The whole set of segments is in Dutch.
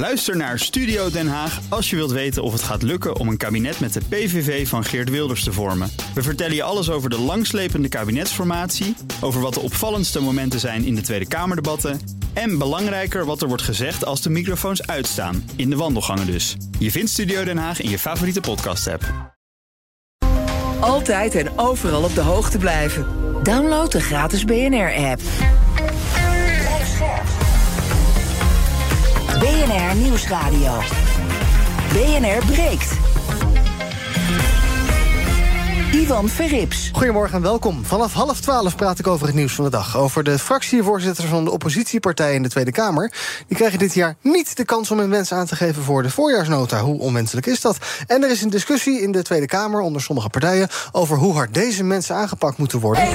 Luister naar Studio Den Haag als je wilt weten of het gaat lukken om een kabinet met de PVV van Geert Wilders te vormen. We vertellen je alles over de langslepende kabinetsformatie, over wat de opvallendste momenten zijn in de Tweede Kamerdebatten en belangrijker wat er wordt gezegd als de microfoons uitstaan, in de wandelgangen dus. Je vindt Studio Den Haag in je favoriete podcast-app. Altijd en overal op de hoogte blijven. Download de gratis BNR-app. BNR Nieuwsradio. BNR breekt. Ivan Verrips. Goedemorgen en welkom. Vanaf half twaalf praat ik over het nieuws van de dag. Over de fractievoorzitters van de oppositiepartijen in de Tweede Kamer. Die krijgen dit jaar niet de kans om hun wens aan te geven voor de voorjaarsnota. Hoe onwenselijk is dat? En er is een discussie in de Tweede Kamer onder sommige partijen over hoe hard deze mensen aangepakt moeten worden.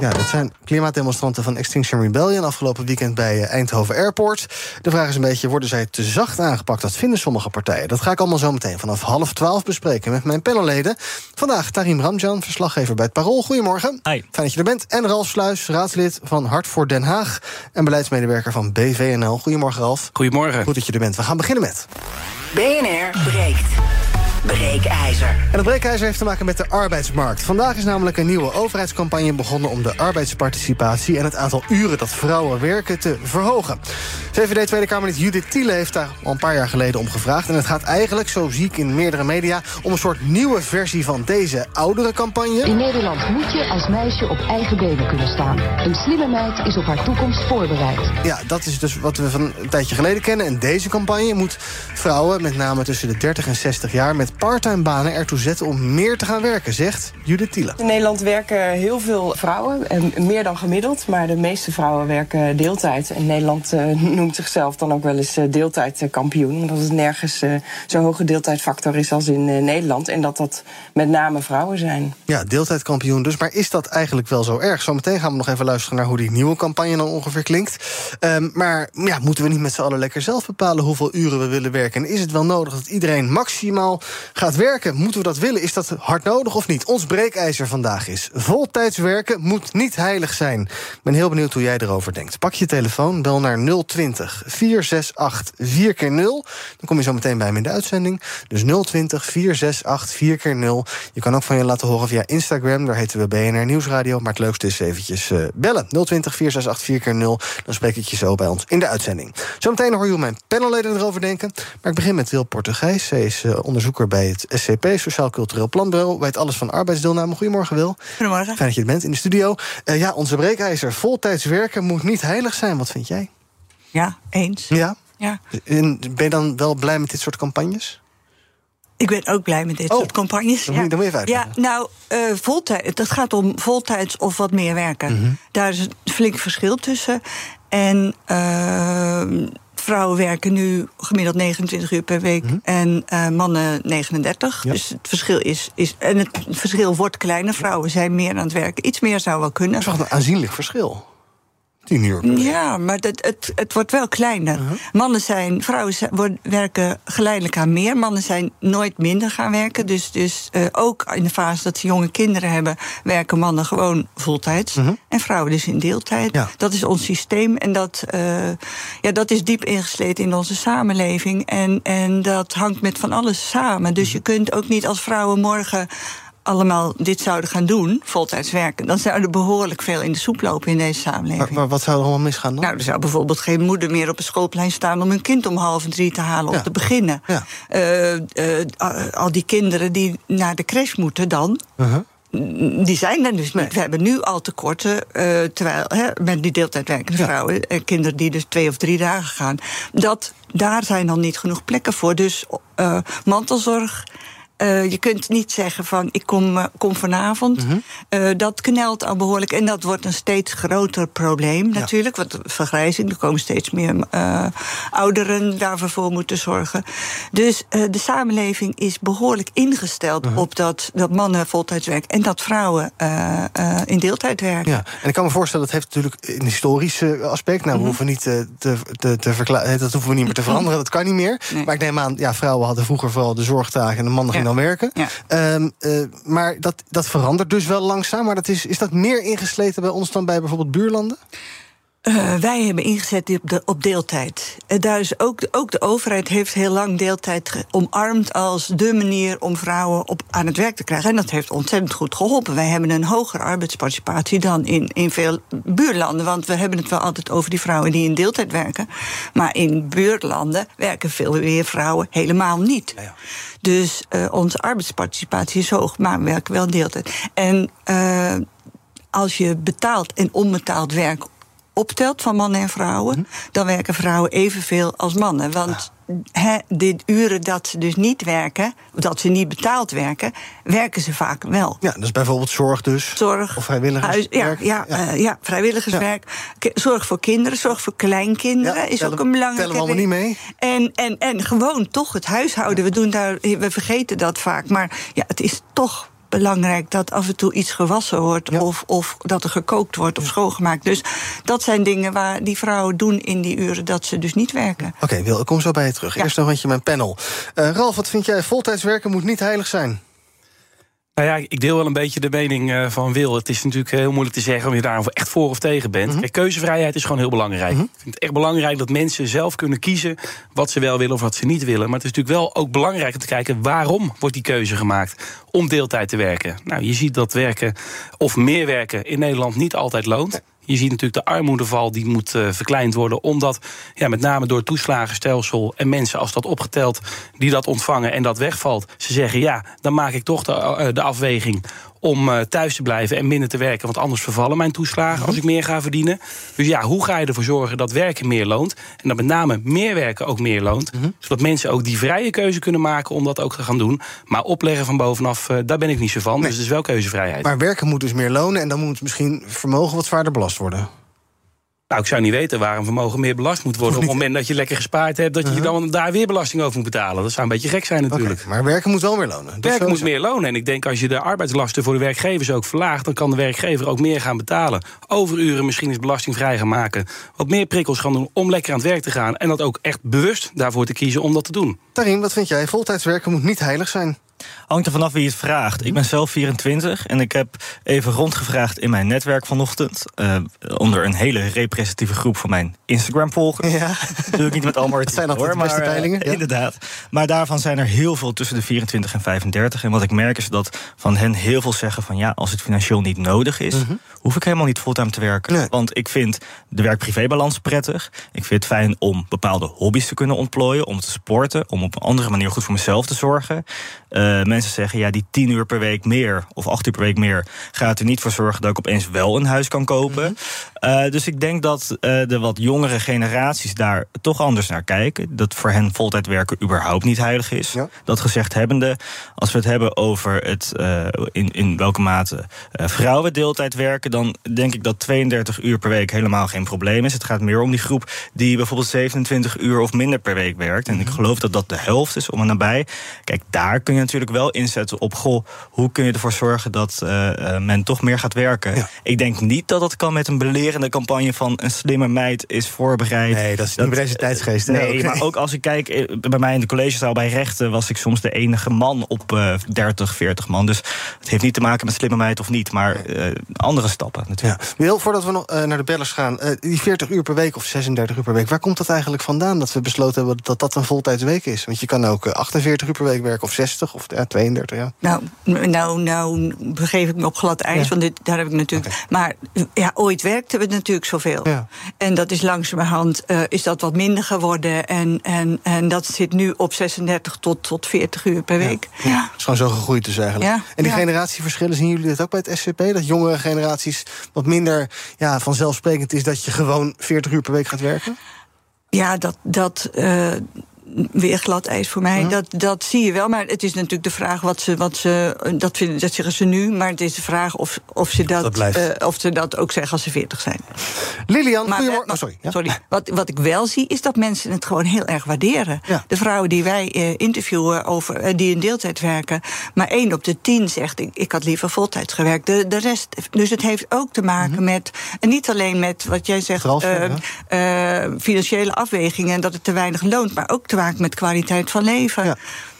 Ja, dat zijn klimaatdemonstranten van Extinction Rebellion afgelopen weekend bij eh, Eindhoven Airport. De vraag is een beetje: worden zij te zacht aangepakt? Dat vinden sommige partijen. Dat ga ik allemaal zo meteen vanaf half twaalf bespreken met mijn panelleden. Vandaag Tarim Ramjan, verslaggever bij het Parool. Goedemorgen. Hi. Fijn dat je er bent. En Ralf Sluis, raadslid van Hart voor Den Haag en beleidsmedewerker van BVNL. Goedemorgen, Ralf. Goedemorgen. Goed dat je er bent. We gaan beginnen met. BNR breekt. Breekijzer. En het breekijzer heeft te maken met de arbeidsmarkt. Vandaag is namelijk een nieuwe overheidscampagne begonnen om de arbeidsparticipatie en het aantal uren dat vrouwen werken te verhogen. VVD Tweede Kamerlid Judith Thiele heeft daar al een paar jaar geleden om gevraagd. En het gaat eigenlijk, zo zie ik in meerdere media, om een soort nieuwe versie van deze oudere campagne. In Nederland moet je als meisje op eigen benen kunnen staan. Een slimme meid is op haar toekomst voorbereid. Ja, dat is dus wat we van een tijdje geleden kennen. En deze campagne moet vrouwen, met name tussen de 30 en 60 jaar, met parttime banen ertoe zetten om meer te gaan werken, zegt Judith Thiele. In Nederland werken heel veel vrouwen, en meer dan gemiddeld, maar de meeste vrouwen werken deeltijd. En Nederland eh, noemt zichzelf dan ook wel eens eh, deeltijdkampioen, omdat het nergens eh, zo'n hoge deeltijdfactor is als in Nederland. En dat dat met name vrouwen zijn. Ja, deeltijdkampioen dus. Maar is dat eigenlijk wel zo erg? Zometeen gaan we nog even luisteren naar hoe die nieuwe campagne dan ongeveer klinkt. Ehm, maar ja, moeten we niet met z'n allen lekker zelf bepalen hoeveel uren we willen werken? En is het wel nodig dat iedereen maximaal gaat werken? Moeten we dat willen? Is dat hard nodig of niet? Ons breekijzer vandaag is: voltijds werken moet niet heilig zijn. Ik ben heel benieuwd hoe jij erover denkt. Pak je telefoon, bel naar 020 468 4 keer 0 Dan kom je zo meteen bij me in de uitzending. Dus 020 468 4 keer 0 Je kan ook van je laten horen via Instagram. Daar heten we BNR Nieuwsradio. Maar het leukste is eventjes uh, bellen. 020 468 4 keer 0 Dan spreek ik je zo bij ons in de uitzending. Zometeen hoor je hoe mijn panelleden erover denken. Maar ik begin met Wil Portugees. Zij is uh, onderzoeker bij het SCP, Sociaal Cultureel Planbureau. Weet alles van arbeidsdeelname. Goedemorgen, Wil. Goedemorgen. Fijn dat je er bent in de studio. Uh, ja, onze breekijzer. Voltijds werken moet niet heilig zijn. Wat vind jij? Ja, eens. Ja? Ja. En ben je dan wel blij met dit soort campagnes? Ik ben ook blij met dit Oh, soort campagnes. dan moet je- dan moet je even ja, nou, uh, voltijd, het gaat om voltijds of wat meer werken. Mhm. Daar is een flink verschil tussen. En uh, vrouwen werken nu gemiddeld 29 uur per week en uh, mannen 39. Mhm. Ja. Dus het verschil is, is. En het verschil wordt kleiner. Vrouwen zijn meer aan het werken. Iets meer zou wel kunnen. Dat is wel een aanzienlijk verschil. 10 uur per week. Ja, maar dat, het, het wordt wel kleiner. Mannen zijn, vrouwen zijn, worden, werken geleidelijk aan meer. Mannen zijn nooit minder gaan werken. Dus, dus uh, ook in de fase dat ze jonge kinderen hebben, werken mannen gewoon voltijds. En vrouwen dus in deeltijd. Ja. Dat is ons systeem. En dat, uh, ja, dat is diep ingesleten in onze samenleving. En, en dat hangt met van alles samen. Dus je kunt ook niet als vrouwen morgen allemaal dit zouden gaan doen, voltijds werken, dan zou er behoorlijk veel in de soep lopen in deze samenleving. Maar, maar wat zou er allemaal misgaan dan? Nou, er zou bijvoorbeeld geen moeder meer op een schoolplein staan om hun kind om half drie te halen Ja. om te beginnen. Ja. Uh, uh, al die kinderen die naar de crash moeten dan. Uh-huh. Die zijn er dus niet. We hebben nu al tekorten, uh, terwijl hè, met die deeltijdwerkende Ja. vrouwen, eh, kinderen die dus twee of drie dagen gaan, dat daar zijn dan niet genoeg plekken voor. Dus uh, mantelzorg. Uh, je kunt niet zeggen van ik kom, uh, kom vanavond. Mhm. Uh, dat knelt al behoorlijk. En dat wordt een steeds groter probleem natuurlijk. Want vergrijzing, er komen steeds meer ouderen daarvoor voor moeten zorgen. Dus de samenleving is behoorlijk ingesteld Mhm. op dat, dat mannen voltijds werken en dat vrouwen in deeltijd werken. Ja, en ik kan me voorstellen, dat heeft natuurlijk een historisch uh, aspect. Nou, we Mhm. hoeven niet te, te, te verklaren, dat hoeven we niet meer te veranderen, dat kan niet meer. Nee. Maar ik neem aan, ja, vrouwen hadden vroeger vooral de zorgtaken en de mannen Ja. Dan werken. Ja. Um, uh, maar dat, dat verandert dus wel langzaam. Maar dat is, is dat meer ingesleten bij ons dan bij bijvoorbeeld buurlanden? Uh, wij hebben ingezet op, de, op deeltijd. Uh, daar is ook, ook de overheid heeft heel lang deeltijd omarmd als de manier om vrouwen op, aan het werk te krijgen. En dat heeft ontzettend goed geholpen. Wij hebben een hogere arbeidsparticipatie dan in, in veel buurlanden. Want we hebben het wel altijd over die vrouwen die in deeltijd werken. Maar in buurlanden werken veel meer vrouwen helemaal niet. Ja, ja. Dus uh, onze arbeidsparticipatie is hoog, maar we werken wel deeltijd. En als je betaald en onbetaald werk optelt van mannen en vrouwen, mm -hmm. dan werken vrouwen evenveel als mannen. Want ja. de uren dat ze dus niet werken, dat ze niet betaald werken, werken ze vaak wel. Ja, dus bijvoorbeeld zorg dus. Zorg. Of vrijwilligerswerk. Ja, ja, ja. Uh, ja vrijwilligerswerk. Ja. Zorg voor kinderen, zorg voor kleinkinderen is tellen, ook een belangrijke. Tellen we allemaal niet mee. En, en, en gewoon toch het huishouden. We, doen daar, we vergeten dat vaak. Maar ja, het is toch belangrijk dat af en toe iets gewassen wordt. Ja. Of, of dat er gekookt wordt of schoongemaakt. Dus dat zijn dingen waar die vrouwen doen in die uren dat ze dus niet werken. Oké, okay, Wil, ik kom zo bij je terug. Ja. Eerst nog rondje mijn panel. Uh, Ralf, wat vind jij? Voltijds werken moet niet heilig zijn. Nou ja, ik deel wel een beetje de mening uh, van Wil. Het is natuurlijk heel moeilijk te zeggen of je daar echt voor of tegen bent. Kijk, keuzevrijheid is gewoon heel belangrijk. Mm-hmm. Ik vind het echt belangrijk dat mensen zelf kunnen kiezen wat ze wel willen of wat ze niet willen. Maar het is natuurlijk wel ook belangrijk om te kijken waarom wordt die keuze gemaakt om deeltijd te werken. Nou, je ziet dat werken of meer werken in Nederland niet altijd loont. Je ziet natuurlijk de armoedeval die moet uh, verkleind worden. Omdat ja, met name door toeslagenstelsel en mensen als dat opgeteld die dat ontvangen en dat wegvalt, ze zeggen ja, dan maak ik toch de, de afweging om uh, thuis te blijven en minder te werken. Want anders vervallen mijn toeslagen als ik meer ga verdienen. Dus ja, hoe ga je ervoor zorgen dat werken meer loont? En dat met name meer werken ook meer loont. -hmm. Zodat mensen ook die vrije keuze kunnen maken om dat ook te gaan doen. Maar opleggen van bovenaf, uh, daar ben ik niet zo van. Nee. Dus het is wel keuzevrijheid. Maar werken moet dus meer lonen en dan moet misschien vermogen wat zwaarder belast worden. Nou, ik zou niet weten waarom vermogen meer belast moet worden. Op het moment dat je lekker gespaard hebt, dat je uh -huh. dan daar weer belasting over moet betalen. Dat zou een beetje gek zijn natuurlijk. Okay, maar werken moet wel meer lonen. Dat werken moet meer lonen. En ik denk als je de arbeidslasten voor de werkgevers ook verlaagt, dan kan de werkgever ook meer gaan betalen. Overuren misschien eens belastingvrij gaan maken. Wat meer prikkels gaan doen om lekker aan het werk te gaan. En dat ook echt bewust daarvoor te kiezen om dat te doen. Tarim, wat vind jij? Voltijds werken moet niet heilig zijn. Hangt er vanaf wie het vraagt. Ik ben zelf 24 en ik heb even rondgevraagd in mijn netwerk vanochtend. Uh, onder een hele representatieve groep van mijn Instagram-volgers. Ja. Doe ik niet met allemaal Het zijn altijd de beste peilingen. Uh, ja. Inderdaad. Maar daarvan zijn er heel veel tussen de 24 en 35. En wat ik merk is dat van hen heel veel zeggen van ja, als het financieel niet nodig is, mm-hmm. hoef ik helemaal niet fulltime te werken. Nee. Want ik vind de werk-privébalans prettig. Ik vind het fijn om bepaalde hobby's te kunnen ontplooien, om te sporten, om op een andere manier goed voor mezelf te zorgen. Uh, mensen zeggen, ja, die 10 uur per week meer of 8 uur per week meer gaat er niet voor zorgen dat ik opeens wel een huis kan kopen. Mm-hmm. Uh, dus ik denk dat uh, de wat jongere generaties daar toch anders naar kijken. Dat voor hen voltijd werken überhaupt niet heilig is. Ja. Dat gezegd hebbende, als we het hebben over het, in, in welke mate vrouwen deeltijd werken, dan denk ik dat 32 uur per week helemaal geen probleem is. Het gaat meer om die groep die bijvoorbeeld 27 uur of minder per week werkt. En ik geloof dat dat de helft is om en nabij. Kijk, daar kun je natuurlijk wel inzetten op... goh, hoe kun je ervoor zorgen dat uh, men toch meer gaat werken? Ja. Ik denk niet dat dat kan met een belerende campagne... van een slimme meid is voorbereid. Nee, dat is niet dat, deze tijdsgeest. Nee, nee okay. maar ook als ik kijk... bij mij in de collegezaal bij rechten... was ik soms de enige man op uh, 30, 40 man. Dus het heeft niet te maken met slimme meid of niet... maar uh, andere stappen natuurlijk. Ja. Wil, voordat we nog naar de bellers gaan... die 40 uur per week of 36 uur per week... waar komt dat eigenlijk vandaan dat we besloten hebben... dat dat een voltijdsweek is? Want je kan ook 48 uur per week werken of 60 of ja, 32, ja. Nou, nou, nou begeef ik me op glad ijs, ja. want dit, daar heb ik natuurlijk... Okay. Maar ja, ooit werkten we natuurlijk zoveel. Ja. En dat is langzamerhand uh, is dat wat minder geworden. En, en, en dat zit nu op 36 tot, tot 40 uur per week. Ja. Het is gewoon zo gegroeid dus eigenlijk. Ja. En die generatieverschillen, zien jullie dit ook bij het SCP? Dat jongere generaties wat minder ja, vanzelfsprekend is... dat je gewoon 40 uur per week gaat werken? Ja, dat... dat uh, weer glad ijs voor mij. Ja. Dat, dat zie je wel. Maar het is natuurlijk de vraag wat ze. Wat ze dat, vinden, dat zeggen ze nu. Maar het is de vraag of, of, ze, dat, dat uh, of ze dat ook zeggen als ze 40 zijn. Lilian, maar, maar, oh, sorry. Ja? sorry. Wat, wat ik wel zie, is dat mensen het gewoon heel erg waarderen. Ja. De vrouwen die wij uh, interviewen, over, uh, die in deeltijd werken. Maar één op de tien zegt: ik, ik had liever voltijds gewerkt. De, de rest. Dus het heeft ook te maken mm-hmm. met. En niet alleen met wat jij zegt. Transfer, financiële afwegingen en dat het te weinig loont. Maar ook te maken met kwaliteit van leven. Ja.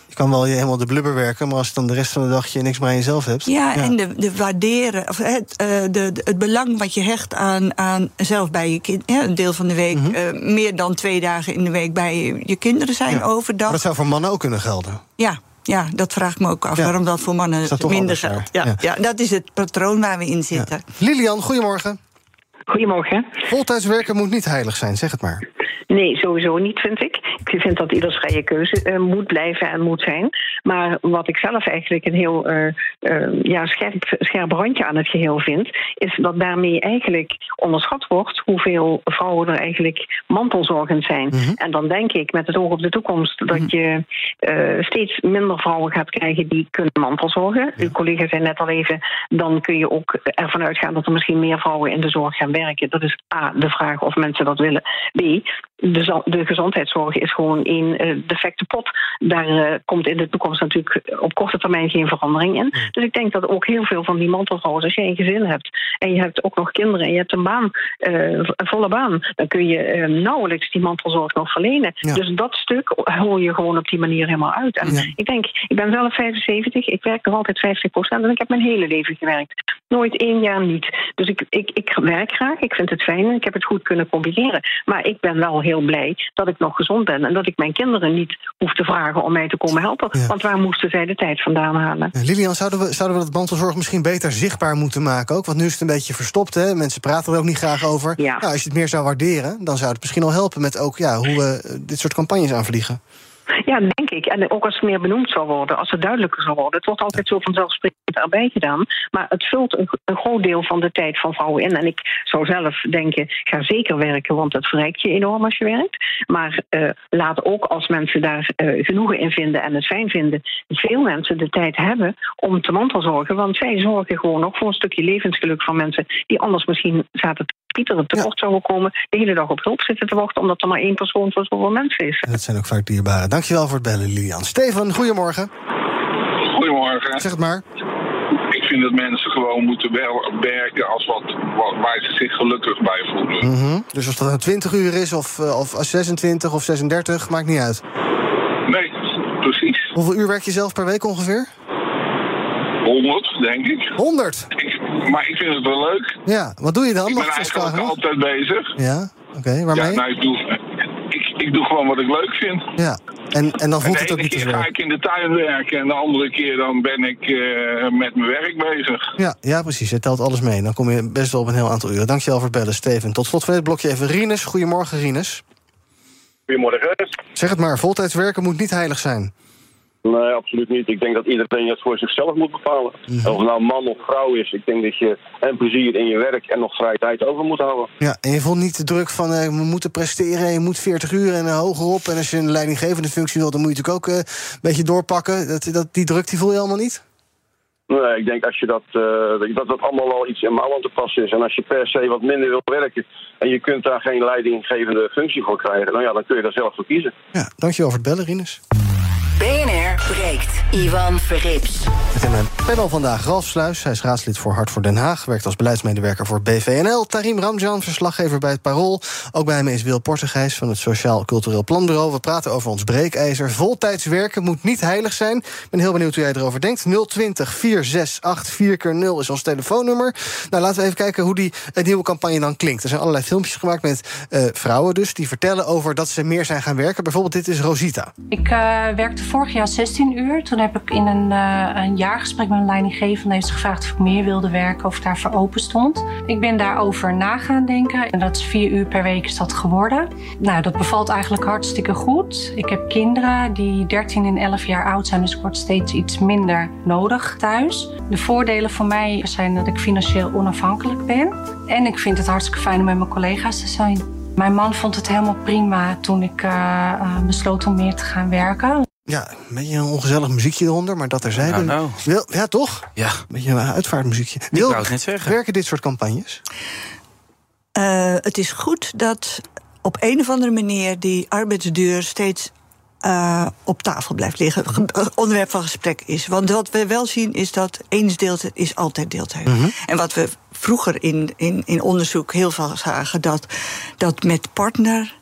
Je kan wel je helemaal de blubber werken, maar als dan de rest van de dag je niks meer aan jezelf hebt. Ja, en de, de waarderen, of het, uh, de, de, het belang wat je hecht aan, aan zelf bij je kind, ja, een deel van de week, mm -hmm. uh, meer dan twee dagen in de week bij je, je kinderen zijn ja. overdag. Maar dat zou voor mannen ook kunnen gelden. Ja, ja, dat vraag ik me ook af. Ja. Waarom dat voor mannen dat minder geldt. Ja, ja. Ja. dat is het patroon waar we in zitten. Lilian, goedemorgen. Goedemorgen. Voltijds werken moet niet heilig zijn, zeg het maar. Nee, sowieso niet, vind ik. Ik vind dat ieders vrije keuze uh, moet blijven en moet zijn. Maar wat ik zelf eigenlijk een heel uh, uh, ja, scherp, scherp randje aan het geheel vind, is dat daarmee eigenlijk onderschat wordt hoeveel vrouwen er eigenlijk mantelzorgend zijn. Mm -hmm. En dan denk ik met het oog op de toekomst dat mm -hmm. je steeds minder vrouwen gaat krijgen die kunnen mantelzorgen. Ja. Uw collega zei net al even, dan kun je ook ervan uitgaan dat er misschien meer vrouwen in de zorg gaan werken. Dat is A, de vraag of mensen dat willen. B, de, de gezondheidszorg is gewoon één uh, defecte pot. Daar uh, komt in de toekomst natuurlijk op korte termijn geen verandering in. Mm. Dus ik denk dat ook heel veel van die mantelvrouwen, als jij een gezin hebt en je hebt ook nog kinderen en je hebt een baan, uh, een volle baan, dan kun je nauwelijks die mantelzorg nog verlenen. Ja. Dus dat stuk hol je gewoon op die manier helemaal uit. En ja. ik denk, ik ben zelf 75, ik werk nog altijd 50 procent en ik heb mijn hele leven gewerkt. Nooit één jaar niet. Dus ik, ik, ik werk graag, ik vind het fijn en ik heb het goed kunnen combineren. Maar ik ben wel heel blij dat ik nog gezond ben en dat ik mijn kinderen niet hoef te vragen om mij te komen helpen. Ja. Want waar moesten zij de tijd vandaan halen? Ja, Lilian, zouden we, zouden we dat mantelzorg misschien beter zichtbaar moeten maken ook? Want nu is het een beetje verstopt, hè? Mensen praten er ook niet graag over. Ja. Nou, als je het meer zou waarderen, dan zou het misschien al helpen met ook ja, hoe we dit soort campagnes aanvliegen. Ja, denk ik. En ook als het meer benoemd zal worden, als het duidelijker zal worden. Het wordt altijd zo vanzelfsprekend erbij gedaan. Maar het vult een, een groot deel van de tijd van vrouwen in. En ik zou zelf denken, ga zeker werken, want het verrijkt je enorm als je werkt. Maar uh, laat ook als mensen daar uh, genoegen in vinden en het fijn vinden, veel mensen de tijd hebben om te mantelzorgen. Want zij zorgen gewoon ook voor een stukje levensgeluk van mensen die anders misschien zaten te pieteren tekort zouden komen, de hele dag op hulp zitten te wachten, omdat er maar één persoon voor zoveel mensen is. En dat zijn ook vaak dierbaren. Dankjewel voor het bellen, Lilian. Steven, goedemorgen. Goedemorgen. Zeg het maar. Ik vind dat mensen gewoon moeten werken als wat, wat waar ze zich gelukkig bij voelen. Mm -hmm. Dus of dat nou 20 uur is, of, of 26 of 36, maakt niet uit. Nee, precies. Hoeveel uur werk je zelf per week ongeveer? 100, denk ik. 100? Ik, maar ik vind het wel leuk. Ja, wat doe je dan? Ik ben eigenlijk altijd bezig. Ja, oké. Okay, waarmee? Ja, nou, ik doe, ik, ik doe gewoon wat ik leuk vind. Ja, en, en dan voelt en het ook niet te ga ik in de tuin werken en de andere keer dan ben ik uh, met mijn werk bezig. Ja, ja, precies. Je telt alles mee. Dan kom je best wel op een heel aantal uren. Dankjewel voor het bellen, Steven. Tot slot van dit blokje even Rinus. Goedemorgen, Rinus. Goedemorgen. Zeg het maar, voltijds werken moet niet heilig zijn. Nee, absoluut niet. Ik denk dat iedereen het voor zichzelf moet bepalen. Mm -hmm. Of het nou man of vrouw is. Ik denk dat je en plezier in je werk en nog vrije tijd over moet houden. Ja, en je voelt niet de druk van uh, we moeten presteren, je moet 40 uur en uh, hoger op. En als je een leidinggevende functie wilt, dan moet je natuurlijk ook uh, een beetje doorpakken. Dat, dat, die druk die voel je allemaal niet? Nee, ik denk als je dat, uh, dat dat allemaal wel iets in mouw aan te passen is. En als je per se wat minder wil werken en je kunt daar geen leidinggevende functie voor krijgen, nou ja, dan kun je daar zelf voor kiezen. Ja, dankjewel voor het bellen, Rinus. BNR breekt. Ivan Verrips. Met in mijn panel vandaag Ralf Sluis. Hij is raadslid voor Hart voor Den Haag. Werkt als beleidsmedewerker voor BVNL. Tarim Ramjan, verslaggever bij het Parool. Ook bij me is Wil Portugijs van het Sociaal Cultureel Planbureau. We praten over ons breekijzer. Voltijds werken moet niet heilig zijn. Ik ben heel benieuwd hoe jij erover denkt. 020 468 4 keer 0 is ons telefoonnummer. Nou, laten we even kijken hoe die uh, nieuwe campagne dan klinkt. Er zijn allerlei filmpjes gemaakt met uh, vrouwen dus... die vertellen over dat ze meer zijn gaan werken. Bijvoorbeeld dit is Rosita. Ik uh, werkte vorig jaar 16 uur. Toen heb ik in een, uh, een jaargesprek met mijn leidinggevende heeft gevraagd of ik meer wilde werken, of ik daarvoor open stond. Ik ben daarover na gaan denken en dat is vier uur per week is dat geworden. Nou, dat bevalt eigenlijk hartstikke goed. Ik heb kinderen die 13 en 11 jaar oud zijn, dus ik word steeds iets minder nodig thuis. De voordelen voor mij zijn dat ik financieel onafhankelijk ben. En ik vind het hartstikke fijn om met mijn collega's te zijn. Mijn man vond het helemaal prima toen ik uh, uh, besloot om meer te gaan werken. Ja, een beetje een ongezellig muziekje eronder, maar dat er zijn. Nou, nou. Wil, ja, toch? Ja. Een beetje een uitvaartmuziekje. Ik wou het net zeggen. Werken dit soort campagnes? Uh, het is goed dat op een of andere manier die arbeidsduur steeds uh, op tafel blijft liggen. Onderwerp van gesprek is. Want wat we wel zien is dat eens deeltijd is altijd deeltijd. Mm -hmm. En wat we vroeger in, in, in onderzoek heel veel zagen, dat, dat met partner,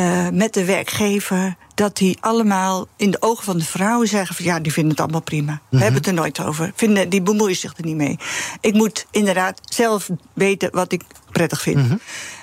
uh, met de werkgever dat die allemaal in de ogen van de vrouwen zeggen: van ja, die vinden het allemaal prima. We hebben het er nooit over. Vinden, die bemoeien zich er niet mee. Ik moet inderdaad zelf weten wat ik prettig vind.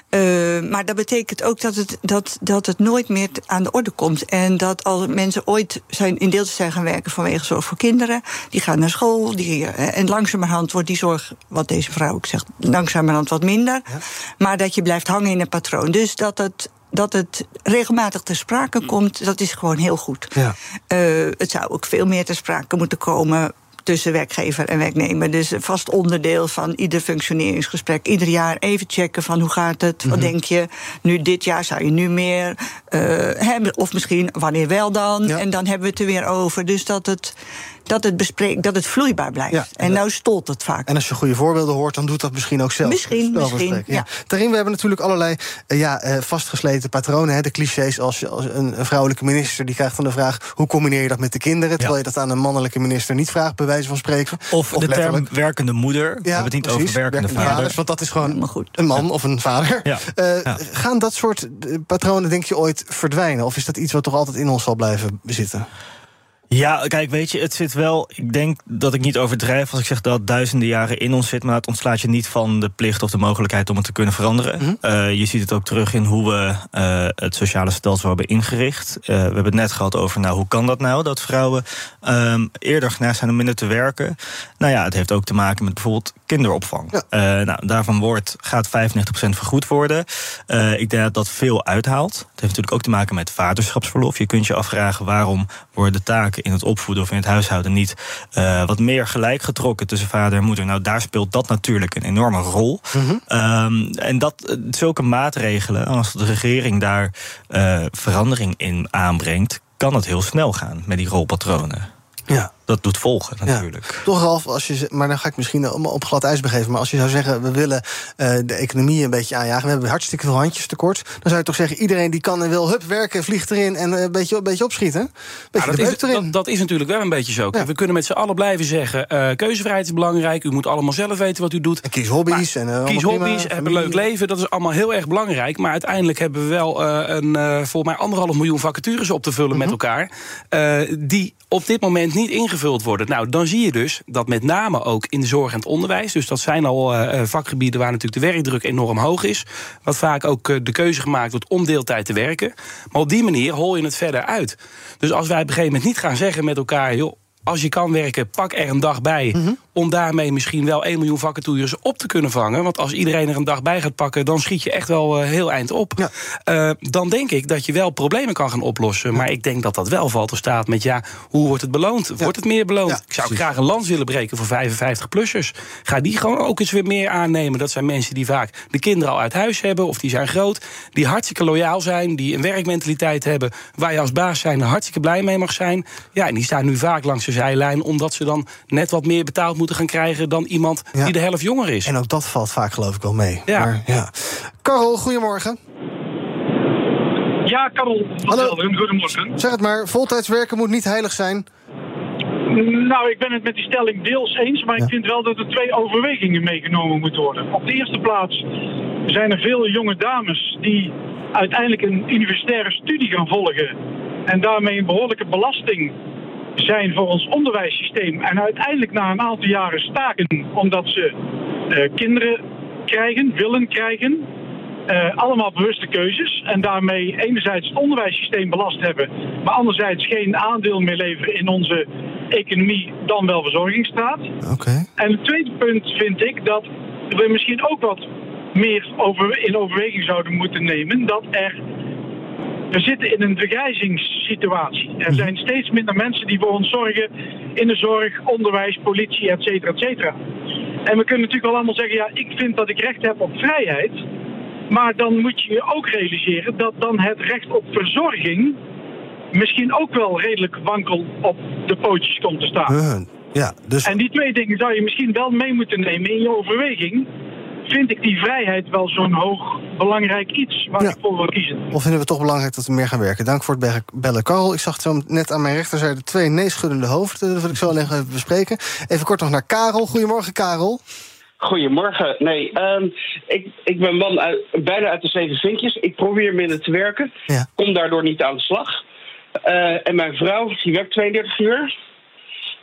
Uh, maar dat betekent ook dat het, dat, dat het nooit meer aan de orde komt. En dat als mensen ooit zijn, in deeltjes zijn gaan werken vanwege zorg voor kinderen, die gaan naar school. Die, uh, en langzamerhand wordt die zorg, wat deze vrouw ook zegt, langzamerhand wat minder. Ja. Maar dat je blijft hangen in een patroon. Dus dat het dat het regelmatig ter sprake komt, dat is gewoon heel goed. Ja. Uh, het zou ook veel meer ter sprake moeten komen tussen werkgever en werknemer. Dus een vast onderdeel van ieder functioneringsgesprek. Ieder jaar even checken van hoe gaat het, wat denk je. Nu dit jaar zou je nu meer uh, hebben. Of misschien wanneer wel dan. En dan hebben we het er weer over. Dus dat het dat het, bespreek, dat het vloeibaar blijft. Ja, en nou stolt het vaak. En als je goede voorbeelden hoort, dan doet dat misschien ook zelf. Misschien, misschien. Ja. Daarin, we hebben natuurlijk allerlei uh, ja, uh, vastgesleten patronen. Hè, de clichés als, je, als een, een, vrouwelijke minister die krijgt dan de vraag... hoe combineer je dat met de kinderen? Terwijl je dat aan een mannelijke minister niet vraagt, bij wijze van spreken. Of, of de term werkende moeder. Ja, we hebben het niet precies, over werkende, werkende vader. Vaders, want dat is gewoon goed. een man of een vader. Ja. Uh, gaan dat soort patronen, denk je, ooit verdwijnen? Of is dat iets wat toch altijd in ons zal blijven zitten? Ja, kijk, weet je, het zit wel. Ik denk dat ik niet overdrijf als ik zeg dat het duizenden jaren in ons zit. Maar het ontslaat je niet van de plicht of de mogelijkheid om het te kunnen veranderen. Mm -hmm. uh, je ziet het ook terug in hoe we uh, het sociale stelsel hebben ingericht. Uh, we hebben het net gehad over, nou, hoe kan dat nou? Dat vrouwen um, eerder geneigd zijn om minder te werken. Nou ja, het heeft ook te maken met bijvoorbeeld kinderopvang. Ja. nou, daarvan wordt, gaat 95% vergoed worden. ik denk dat dat veel uithaalt. Het heeft natuurlijk ook te maken met vaderschapsverlof. Je kunt je afvragen waarom worden de taken in het opvoeden of in het huishouden niet uh, wat meer gelijk getrokken tussen vader en moeder. Nou, daar speelt dat natuurlijk een enorme rol. Mm -hmm. um, en dat, zulke maatregelen, als de regering daar uh, verandering in aanbrengt, kan het heel snel gaan met die rolpatronen. Ja. Dat doet volgen natuurlijk. Ja. Toch Ralf, als je, maar dan ga ik misschien op glad ijs begeven. Maar als je zou zeggen, we willen uh, de economie een beetje aanjagen. We hebben hartstikke veel handjes tekort. Dan zou je toch zeggen, iedereen die kan en wil, hup, werken, vliegt erin en een beetje, een beetje opschieten. Beetje ja, dat, is, dat, dat, is natuurlijk wel een beetje zo. Ja. We kunnen met z'n allen blijven zeggen, uh, keuzevrijheid is belangrijk. U moet allemaal zelf weten wat u doet. En kies hobby's. Maar, en, uh, kies hobby's, heb een leuk leven. Dat is allemaal heel erg belangrijk. Maar uiteindelijk hebben we wel een, volgens mij anderhalf miljoen vacatures op te vullen mm -hmm. met elkaar. die op dit moment niet ingevuld worden. Nou, dan zie je dus dat met name ook in de zorg en het onderwijs... dus dat zijn al uh, vakgebieden waar natuurlijk de werkdruk enorm hoog is... wat vaak ook uh, de keuze gemaakt wordt om deeltijd te werken. Maar op die manier hol je het verder uit. Dus als wij op een gegeven moment niet gaan zeggen met elkaar... joh, als je kan werken, pak er een dag bij. -hmm. Om daarmee misschien wel 1 miljoen vacatures op te kunnen vangen. Want als iedereen er een dag bij gaat pakken, dan schiet je echt wel uh, heel eind op. Ja. Uh, dan denk ik dat je wel problemen kan gaan oplossen. Ja. Maar ik denk dat dat wel valt te staat met ja, hoe wordt het beloond? Ja. Wordt het meer beloond? ik zou precies. graag een lans willen breken voor 55-plussers. Ga die gewoon ook eens weer meer aannemen. Dat zijn mensen die vaak de kinderen al uit huis hebben, of die zijn groot, die hartstikke loyaal zijn, die een werkmentaliteit hebben, waar je als baas zijn hartstikke blij mee mag zijn. Ja, en die staan nu vaak langs de zijlijn, omdat ze dan net wat meer betaald moeten gaan krijgen dan iemand ja. die de helft jonger is. En ook dat valt vaak geloof ik wel mee. Ja. Maar, ja. Karel, goedemorgen. Ja, Karel. Hallo. Goedemorgen. Zeg het maar, voltijds werken moet niet heilig zijn. Nou, ik ben het met die stelling deels eens, maar ja. ik vind wel dat er twee overwegingen meegenomen moeten worden. Op de eerste plaats zijn er veel jonge dames die uiteindelijk een universitaire studie gaan volgen en daarmee een behoorlijke belasting zijn voor ons onderwijssysteem en uiteindelijk na een aantal jaren staken omdat ze uh, kinderen krijgen, willen krijgen. Uh, allemaal bewuste keuzes en daarmee enerzijds het onderwijssysteem belast hebben, maar anderzijds geen aandeel meer leveren in onze economie dan wel verzorgingsstaat. Okay. En het tweede punt vind ik dat we misschien ook wat meer over, in overweging zouden moeten nemen dat er we zitten in een vergrijzingssituatie. Er zijn steeds minder mensen die voor ons zorgen in de zorg, onderwijs, politie, et cetera, et cetera. En we kunnen natuurlijk wel allemaal zeggen, ja, ik vind dat ik recht heb op vrijheid. Maar dan moet je je ook realiseren dat dan het recht op verzorging misschien ook wel redelijk wankel op de pootjes komt te staan. Uh, ja, dus... En die twee dingen zou je misschien wel mee moeten nemen in je overweging vind ik die vrijheid wel zo'n hoog belangrijk iets waar ja. ik voor wil kiezen. Of vinden we het toch belangrijk dat we meer gaan werken? Dank voor het bellen. Karel, ik zag zo net aan mijn rechterzijde twee neeschuddende hoofden. Dat wil ik zo alleen even bespreken. Even kort nog naar Karel. Goedemorgen, Karel. Goedemorgen. Nee, um, ik, ik ben man uit, bijna uit de zeven vinkjes. Ik probeer minder te werken. Ja. Kom daardoor niet aan de slag. Eh, en mijn vrouw, die werkt 32 uur.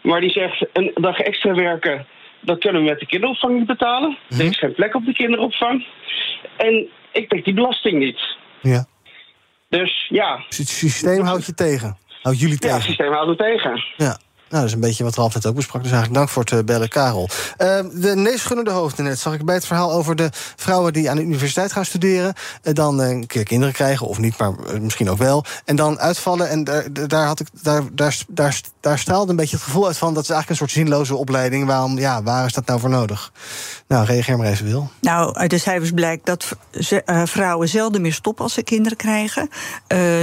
Maar die zegt, een dag extra werken, dat kunnen we met de kinderopvang niet betalen. Er is geen plek op de kinderopvang. En ik denk die belasting niet. Ja. Dus ja, Dus het systeem houdt je tegen. Houdt jullie ja het tegen. systeem houdt het tegen. Ja. Nou, dat is een beetje wat Ralf net ook besprak. Dus eigenlijk dank voor het eh, bellen, Karel. Eh, de neesgunnende hoofden net zag ik bij het verhaal over de vrouwen die aan de universiteit gaan studeren. eh, dan eh, een keer kinderen krijgen, of niet, maar misschien ook wel. En dan uitvallen. En daar, daar, had ik, daar, daar, daar, daar straalde een beetje het gevoel uit van dat is eigenlijk een soort zinloze opleiding. Waarom, ja, waar is dat nou voor nodig? Nou, reageer maar even, Wil. Nou, uit de cijfers blijkt dat vrouwen zelden meer stoppen als ze kinderen krijgen.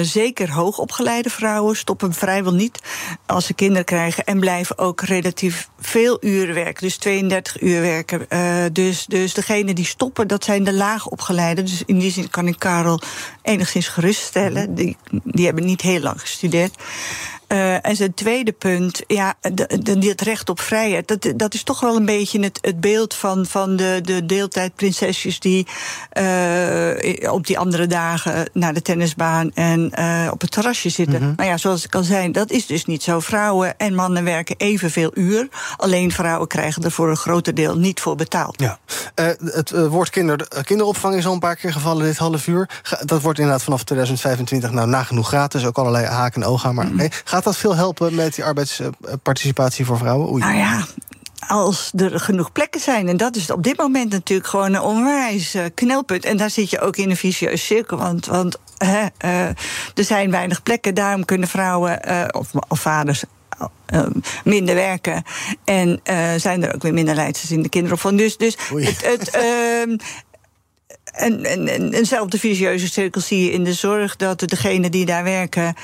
Zeker hoogopgeleide vrouwen stoppen vrijwel niet als ze kinderen krijgen. En blijven ook relatief veel uren werken. Dus 32 uur werken. Eh, dus, dus degene die stoppen, dat zijn de laagopgeleide. Dus in die zin kan ik Karel enigszins geruststellen. Die, die hebben niet heel lang gestudeerd. Eh, en zijn tweede punt, ja, dit recht op vrijheid, dat, dat is toch wel een beetje het, het beeld van, van de, de deeltijdprinsesjes die eh, op die andere dagen naar de tennisbaan en eh, op het terrasje zitten. Maar ja, zoals ik al zei, dat is dus niet zo. Vrouwen en mannen werken evenveel uur. Alleen vrouwen krijgen er voor een groter deel niet voor betaald. Ja. Het woord kinder, kinderopvang is al een paar keer gevallen dit half uur. Dat wordt inderdaad vanaf 2025 nou nagenoeg gratis. Ook allerlei haken en ogen. Maar nee, gaat dat veel helpen met die arbeidsparticipatie voor vrouwen? Oei. Nou ja, als er genoeg plekken zijn. En dat is op dit moment natuurlijk gewoon een onwijs eh, knelpunt. En daar zit je ook in een vicieuze cirkel. Want, want hè, eh, er zijn weinig plekken. Daarom kunnen vrouwen eh, of, of vaders. minder werken. En zijn er ook weer minder leidsters in de kinderopvang. Dus, dus het, het, ehm, en, en, en eenzelfde vicieuze cirkel zie je in de zorg. Dat degenen die daar werken.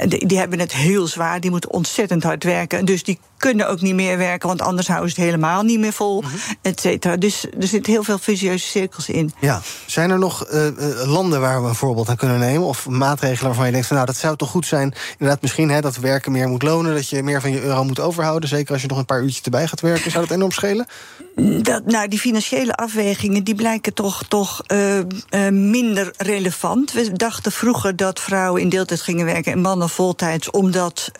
Eh, Die, die hebben het heel zwaar. Die moeten ontzettend hard werken. Dus die kunnen ook niet meer werken. Want anders houden ze het helemaal niet meer vol. Et cetera. Dus er zitten heel veel vicieuze cirkels in. Ja. Zijn er nog eh, eh, landen waar we een voorbeeld aan kunnen nemen? Of maatregelen waarvan je denkt: van, nou, dat zou toch goed zijn? Inderdaad, misschien hè, dat werken meer moet lonen. Dat je meer van je euro moet overhouden. Zeker als je nog een paar uurtjes erbij gaat werken. Zou dat enorm schelen? Dat, nou, die financiële afwegingen die blijken toch, toch eh, minder relevant. We dachten vroeger dat vrouwen in deeltijd gingen werken en mannen voltijds, omdat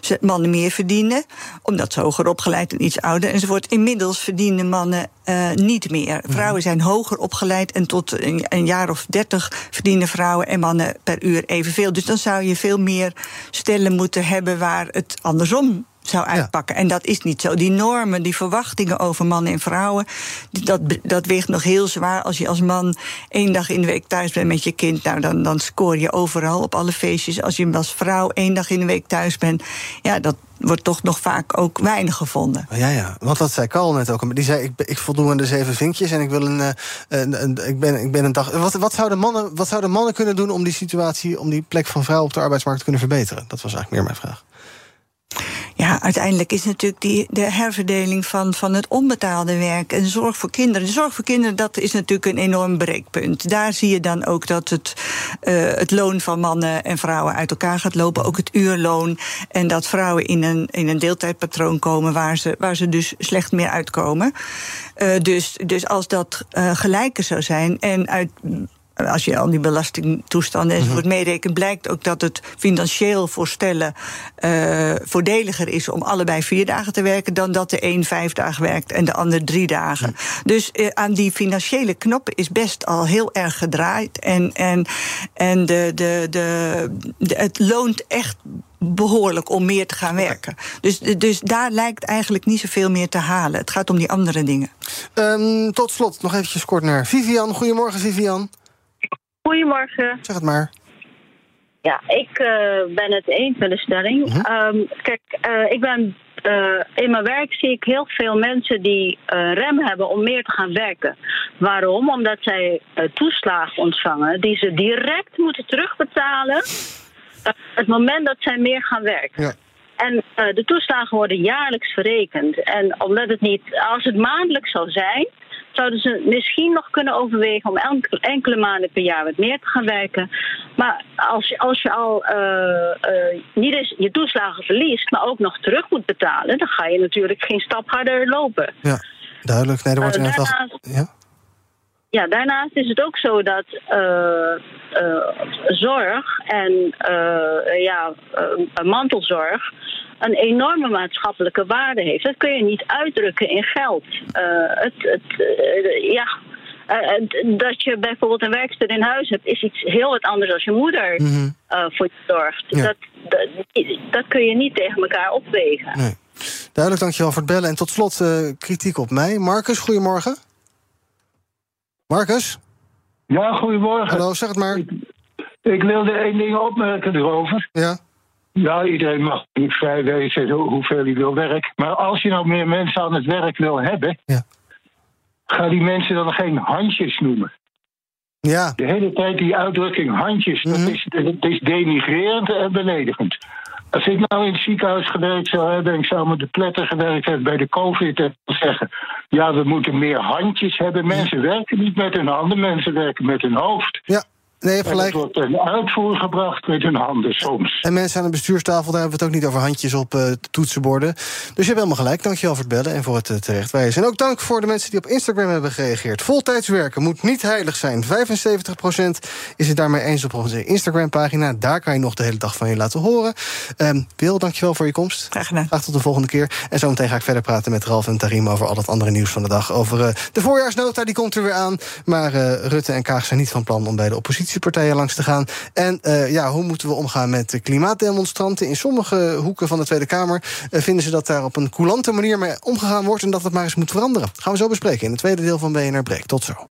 ze mannen meer verdienen, omdat ze hoger opgeleid en iets ouder enzovoort. Inmiddels verdienen mannen eh, niet meer. Vrouwen zijn hoger opgeleid en tot een, een jaar of dertig verdienen vrouwen en mannen per uur evenveel. Dus dan zou je veel meer stellen moeten hebben waar het andersom zou uitpakken. En dat is niet zo. Die normen, die verwachtingen over mannen en vrouwen, dat, dat weegt nog heel zwaar. Als je als man één dag in de week thuis bent met je kind, nou, dan, dan scoor je overal op alle feestjes. Als je als vrouw één dag in de week thuis bent, ja, dat wordt toch nog vaak ook weinig gevonden. Ja, ja, want dat zei Carl net ook. Die zei: Ik, ik voldoe aan de zeven vinkjes en ik wil een. eh, een, een- ik, ben, ik ben een dag. Wat, wat, zouden mannen, wat zouden mannen kunnen doen om die situatie, om die plek van vrouwen op de arbeidsmarkt te kunnen verbeteren? Dat was eigenlijk meer mijn vraag. Ja, uiteindelijk is natuurlijk die, de herverdeling van, van het onbetaalde werk en zorg voor kinderen. De zorg voor kinderen, dat is natuurlijk een enorm breekpunt. Daar zie je dan ook dat het, eh, het loon van mannen en vrouwen uit elkaar gaat lopen. Ook het uurloon. En dat vrouwen in een, in een deeltijdpatroon komen waar ze, waar ze dus slecht meer uitkomen. Eh, dus, dus als dat eh, gelijker zou zijn en uit als je al die belastingtoestanden enzovoort meerekent, blijkt ook dat het financieel voor stellen eh, voordeliger is om allebei vier dagen te werken dan dat de een vijf dagen werkt en de ander drie dagen. Dus eh, aan die financiële knoppen is best al heel erg gedraaid. En, en, en de, de, de, de- het loont echt behoorlijk om meer te gaan werken. Dus, dus daar lijkt eigenlijk niet zoveel meer te halen. Het gaat om die andere dingen. Ehm, tot slot nog eventjes kort naar Vivian. Goedemorgen, Vivian. Goedemorgen. Zeg het maar. Ja, ik eh, ben het eens met de stelling. Ehm, kijk, eh, ik ben. eh, in mijn werk zie ik heel veel mensen die rem hebben om meer te gaan werken. Waarom? Omdat zij toeslagen ontvangen die ze direct moeten terugbetalen. het moment dat zij meer gaan werken. En eh, de toeslagen worden jaarlijks verrekend. En omdat het niet, als het maandelijks zou zijn, zouden ze misschien nog kunnen overwegen om enkele, enkele maanden per jaar wat meer te gaan werken. Maar als je, als je al eh, eh, niet eens je toeslagen verliest, maar ook nog terug moet betalen, dan ga je natuurlijk geen stap harder lopen. Ja, duidelijk. Nee, er wordt inderdaad wel. daarnaast- Ja? Ja, daarnaast is het ook zo dat uh, uh, zorg en uh, ja, mantelzorg een enorme maatschappelijke waarde heeft. Dat kun je niet uitdrukken in geld. het, het, ja, dat je bijvoorbeeld een werkster in huis hebt, is iets heel wat anders als je moeder mm -hmm. voor je zorgt. Ja. Dat, dat, dat, kun je niet tegen elkaar opwegen. Nee. Duidelijk, dankjewel voor het bellen. En tot slot kritiek op mij. Marcus, goedemorgen. Marcus? Ja, goedemorgen. Hallo, zeg het maar. Ik, ik wilde één ding opmerken erover. Ja? Ja, iedereen mag niet vrij wezen hoeveel hij wil werken. Maar als je nou meer mensen aan het werk wil hebben... Ja. ga die mensen dan geen handjes noemen. Ja. De hele tijd die uitdrukking handjes, Mhm. dat, is, dat is denigrerend en beledigend. Als ik nou in het ziekenhuis gewerkt zou hebben en ik zou met de pletter gewerkt hebben bij de COVID, en zeggen: ja, we moeten meer handjes hebben. Mensen werken niet met hun handen, mensen werken met hun hoofd. Ja, nee, je hebt En gelijk. dat wordt ten uitvoer gebracht met hun handen soms. En mensen aan de bestuurstafel, daar hebben we het ook niet over handjes op eh, toetsenborden. Dus je hebt helemaal gelijk. Dankjewel voor het bellen en voor het uh, terechtwijzen. En ook dank voor de mensen die op Instagram hebben gereageerd. Voltijds werken moet niet heilig zijn. 75% is het daarmee eens op onze Instagram-pagina. Daar kan je nog de hele dag van je laten horen. Um, Wil, dankjewel voor je komst. Graag gedaan. Graag tot de volgende keer. En zometeen ga ik verder praten met Ralf en Tarim over al het andere nieuws van de dag. Over uh, de voorjaarsnota, die komt er weer aan. Maar uh, Rutte en Kaag zijn niet van plan om bij de oppositiepartijen langs te gaan. En uh, ja, hoe moeten we omgaan met de klimaatdemonstranten? In sommige hoeken van de Tweede Kamer uh, vinden ze dat daar op een coulante manier mee omgegaan wordt en dat het maar eens moet veranderen. Gaan we zo bespreken in het tweede deel van BNR Break. Tot zo.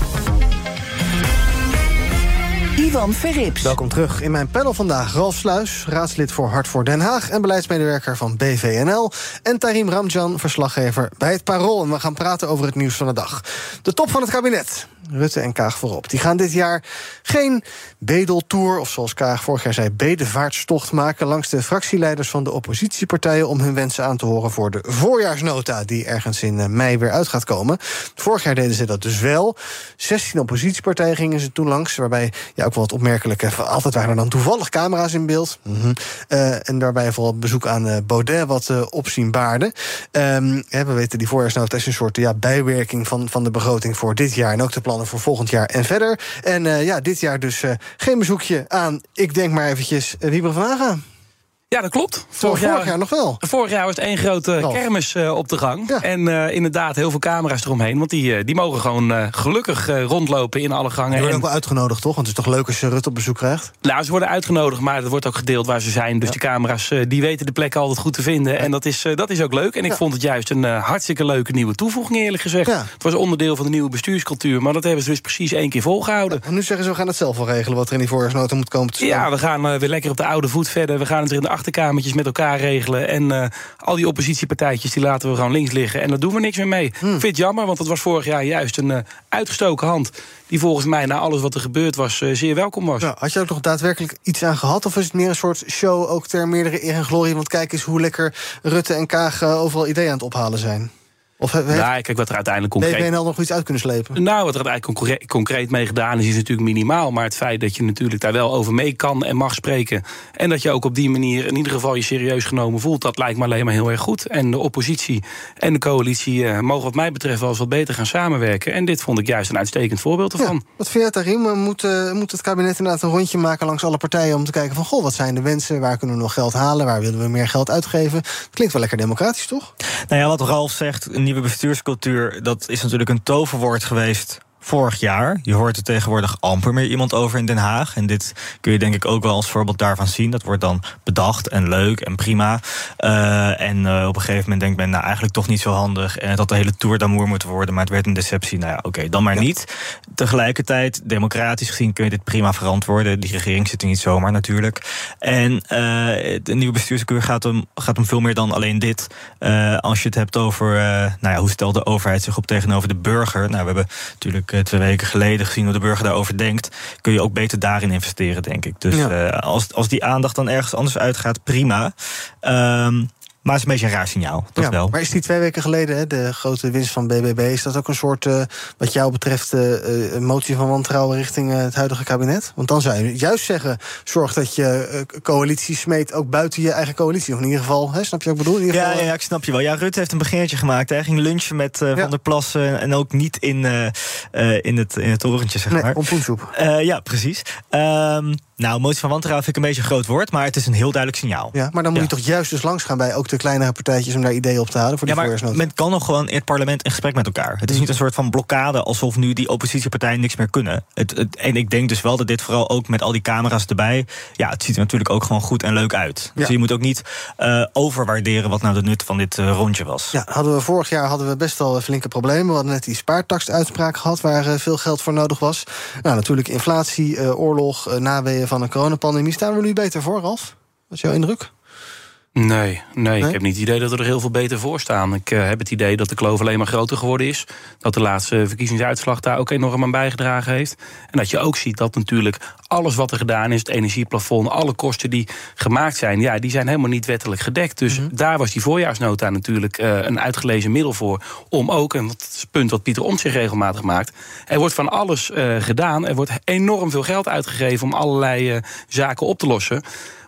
Ivan Verrips. Welkom terug in mijn panel vandaag. Ralf Sluis, raadslid voor Hart voor Den Haag... en beleidsmedewerker van BVNL. En Tarim Ramjan, verslaggever bij het Parool. En we gaan praten over het nieuws van de dag. De top van het kabinet. Rutte en Kaag voorop. Die gaan dit jaar geen bedeltour... of zoals Kaag vorig jaar zei, bedevaartstocht maken... langs de fractieleiders van de oppositiepartijen... om hun wensen aan te horen voor de voorjaarsnota... die ergens in mei weer uit gaat komen. Vorig jaar deden ze dat dus wel. 16 oppositiepartijen gingen ze toen langs... waarbij ja, ook wel wat opmerkelijke... altijd waren er dan toevallig camera's in beeld. -hmm. uh, en daarbij vooral bezoek aan uh, Baudet wat uh, opzien baarde. Um, ja, we weten, die voorjaarsnota is een soort ja, bijwerking van, van de begroting voor dit jaar... en ook de plannen voor volgend jaar en verder. En uh, ja, dit jaar dus uh, geen bezoekje aan, ik denk maar eventjes, Wiebe van Haga. Ja, dat klopt. Vorig, vorig jaar, jaar, nog wel. Vorig jaar was het één grote kermis uh, op de gang. Ja. En uh, inderdaad, heel veel camera's eromheen. Want die, uh, die mogen gewoon gelukkig rondlopen in alle gangen. Die worden en... ook wel uitgenodigd, toch? Want het is toch leuk als je Rut op bezoek krijgt? Nou, ze worden uitgenodigd, maar het wordt ook gedeeld waar ze zijn. Dus ja. de camera's die weten de plekken altijd goed te vinden. Ja. En dat is, dat is ook leuk. En ik vond het juist een hartstikke leuke nieuwe toevoeging, eerlijk gezegd. Het was onderdeel van de nieuwe bestuurscultuur. Maar dat hebben ze dus precies één keer volgehouden. nu zeggen ze, we gaan het zelf wel regelen... wat er in die voorjaarsnota moet komen te staan. Ja, we gaan weer lekker op de oude voet verder. We gaan het er in de achterkamertjes met elkaar regelen. En uh, al die oppositiepartijtjes die laten we gewoon links liggen. En daar doen we niks meer mee. Hmm. Ik vind het jammer, want het was vorig jaar juist een uh, uitgestoken hand... die volgens mij na alles wat er gebeurd was uh, zeer welkom was. Ja, had je ook nog daadwerkelijk iets aan gehad? Of is het meer een soort show ook ter meerdere eer en glorie? Want kijk eens hoe lekker Rutte en Kaag overal ideeën aan het ophalen zijn. Of heeft nou, kijk wat er uiteindelijk concreet... Heeft BNL nog iets uit kunnen slepen? Nou, wat er uiteindelijk concreet, concreet mee gedaan is, is natuurlijk minimaal. Maar het feit dat je natuurlijk daar wel over mee kan en mag spreken... en dat je ook op die manier in ieder geval je serieus genomen voelt... dat lijkt me alleen maar heel erg goed. En de oppositie en de coalitie uh, mogen wat mij betreft wel eens wat beter gaan samenwerken. En dit vond ik juist een uitstekend voorbeeld ervan. Ja, wat vind jij, Tarim? Moet, uh, moet het kabinet inderdaad een rondje maken langs alle partijen... om te kijken van, goh, wat zijn de wensen? Waar kunnen we nog geld halen? Waar willen we meer geld uitgeven? Het klinkt wel lekker democratisch, toch? Nou ja, wat Ralf zegt, een nieuwe bestuurscultuur dat is natuurlijk een toverwoord geweest vorig jaar. Je hoort er tegenwoordig amper meer iemand over in Den Haag. En dit kun je denk ik ook wel als voorbeeld daarvan zien. Dat wordt dan bedacht en leuk en prima. Uh, en uh, op een gegeven moment denkt men, nou eigenlijk toch niet zo handig. En dat de hele Tour d'amour moet worden, maar het werd een deceptie. Nou ja, oké, okay, dan maar ja. niet. Tegelijkertijd, democratisch gezien kun je dit prima verantwoorden. Die regering zit er niet zomaar natuurlijk. En uh, de nieuwe bestuurscultuur gaat om, gaat om veel meer dan alleen dit. als je het hebt over, nou ja, hoe stelt de overheid zich op tegenover de burger? Nou, we hebben natuurlijk eh, twee weken geleden gezien hoe de burger daarover denkt, kun je ook beter daarin investeren, denk ik. Dus Ja. eh, als, als die aandacht dan ergens anders uitgaat, prima. Ehm, maar het is een beetje een raar signaal, dat Ja, wel. Maar is die twee weken geleden, hè, de grote winst van BBB... is dat ook een soort, eh, wat jou betreft, eh, eh, motie van wantrouwen... richting het huidige kabinet? Want dan zou je juist zeggen... zorg dat je coalitie smeet ook buiten je eigen coalitie. Of in ieder geval, hè, snap je wat ik bedoel? In ieder Ja, geval, ja, ik snap je wel. Ja, Rutte heeft een beginnertje gemaakt. Hij ging lunchen met Van der Plas eh, en ook niet in, in, het, in het torentje, zeg Nee, maar. pompoensoep. Eh, ja, precies. Ehm, nou, motie van wantrouwen vind ik een beetje een groot woord, maar het is een heel duidelijk signaal. Ja, maar dan moet je toch juist dus langs gaan bij ook de kleinere partijtjes... om daar ideeën op te halen voor die Ja, maar men kan nog gewoon in het parlement in gesprek met elkaar. Het is niet een soort van blokkade alsof nu die oppositiepartijen niks meer kunnen. Het, het, en ik denk dus wel dat dit vooral ook met al die camera's erbij. Ja, het ziet er natuurlijk ook gewoon goed en leuk uit. Dus je moet ook niet eh, overwaarderen wat nou de nut van dit eh, rondje was. Ja, hadden we vorig jaar hadden we best wel flinke problemen. We hadden net die spaartaksuitspraak gehad waar eh, veel geld voor nodig was. Nou, natuurlijk inflatie, oorlog, eh, naweeën van een coronapandemie. Staan we nu beter voor, Ralf? Wat is jouw indruk? Nee, nee, Nee? ik heb niet het idee dat we er heel veel beter voor staan. Ik eh, heb het idee dat de kloof alleen maar groter geworden is. Dat de laatste verkiezingsuitslag daar ook enorm aan bijgedragen heeft. En dat je ook ziet dat natuurlijk alles wat er gedaan is, het energieplafond, alle kosten die gemaakt zijn, ja, die zijn helemaal niet wettelijk gedekt. Dus daar was die voorjaarsnota natuurlijk eh, een uitgelezen middel voor. Om ook, en dat is het punt wat Pieter Omtzigt regelmatig maakt. Er wordt van alles eh, gedaan. Er wordt enorm veel geld uitgegeven om allerlei zaken op te lossen.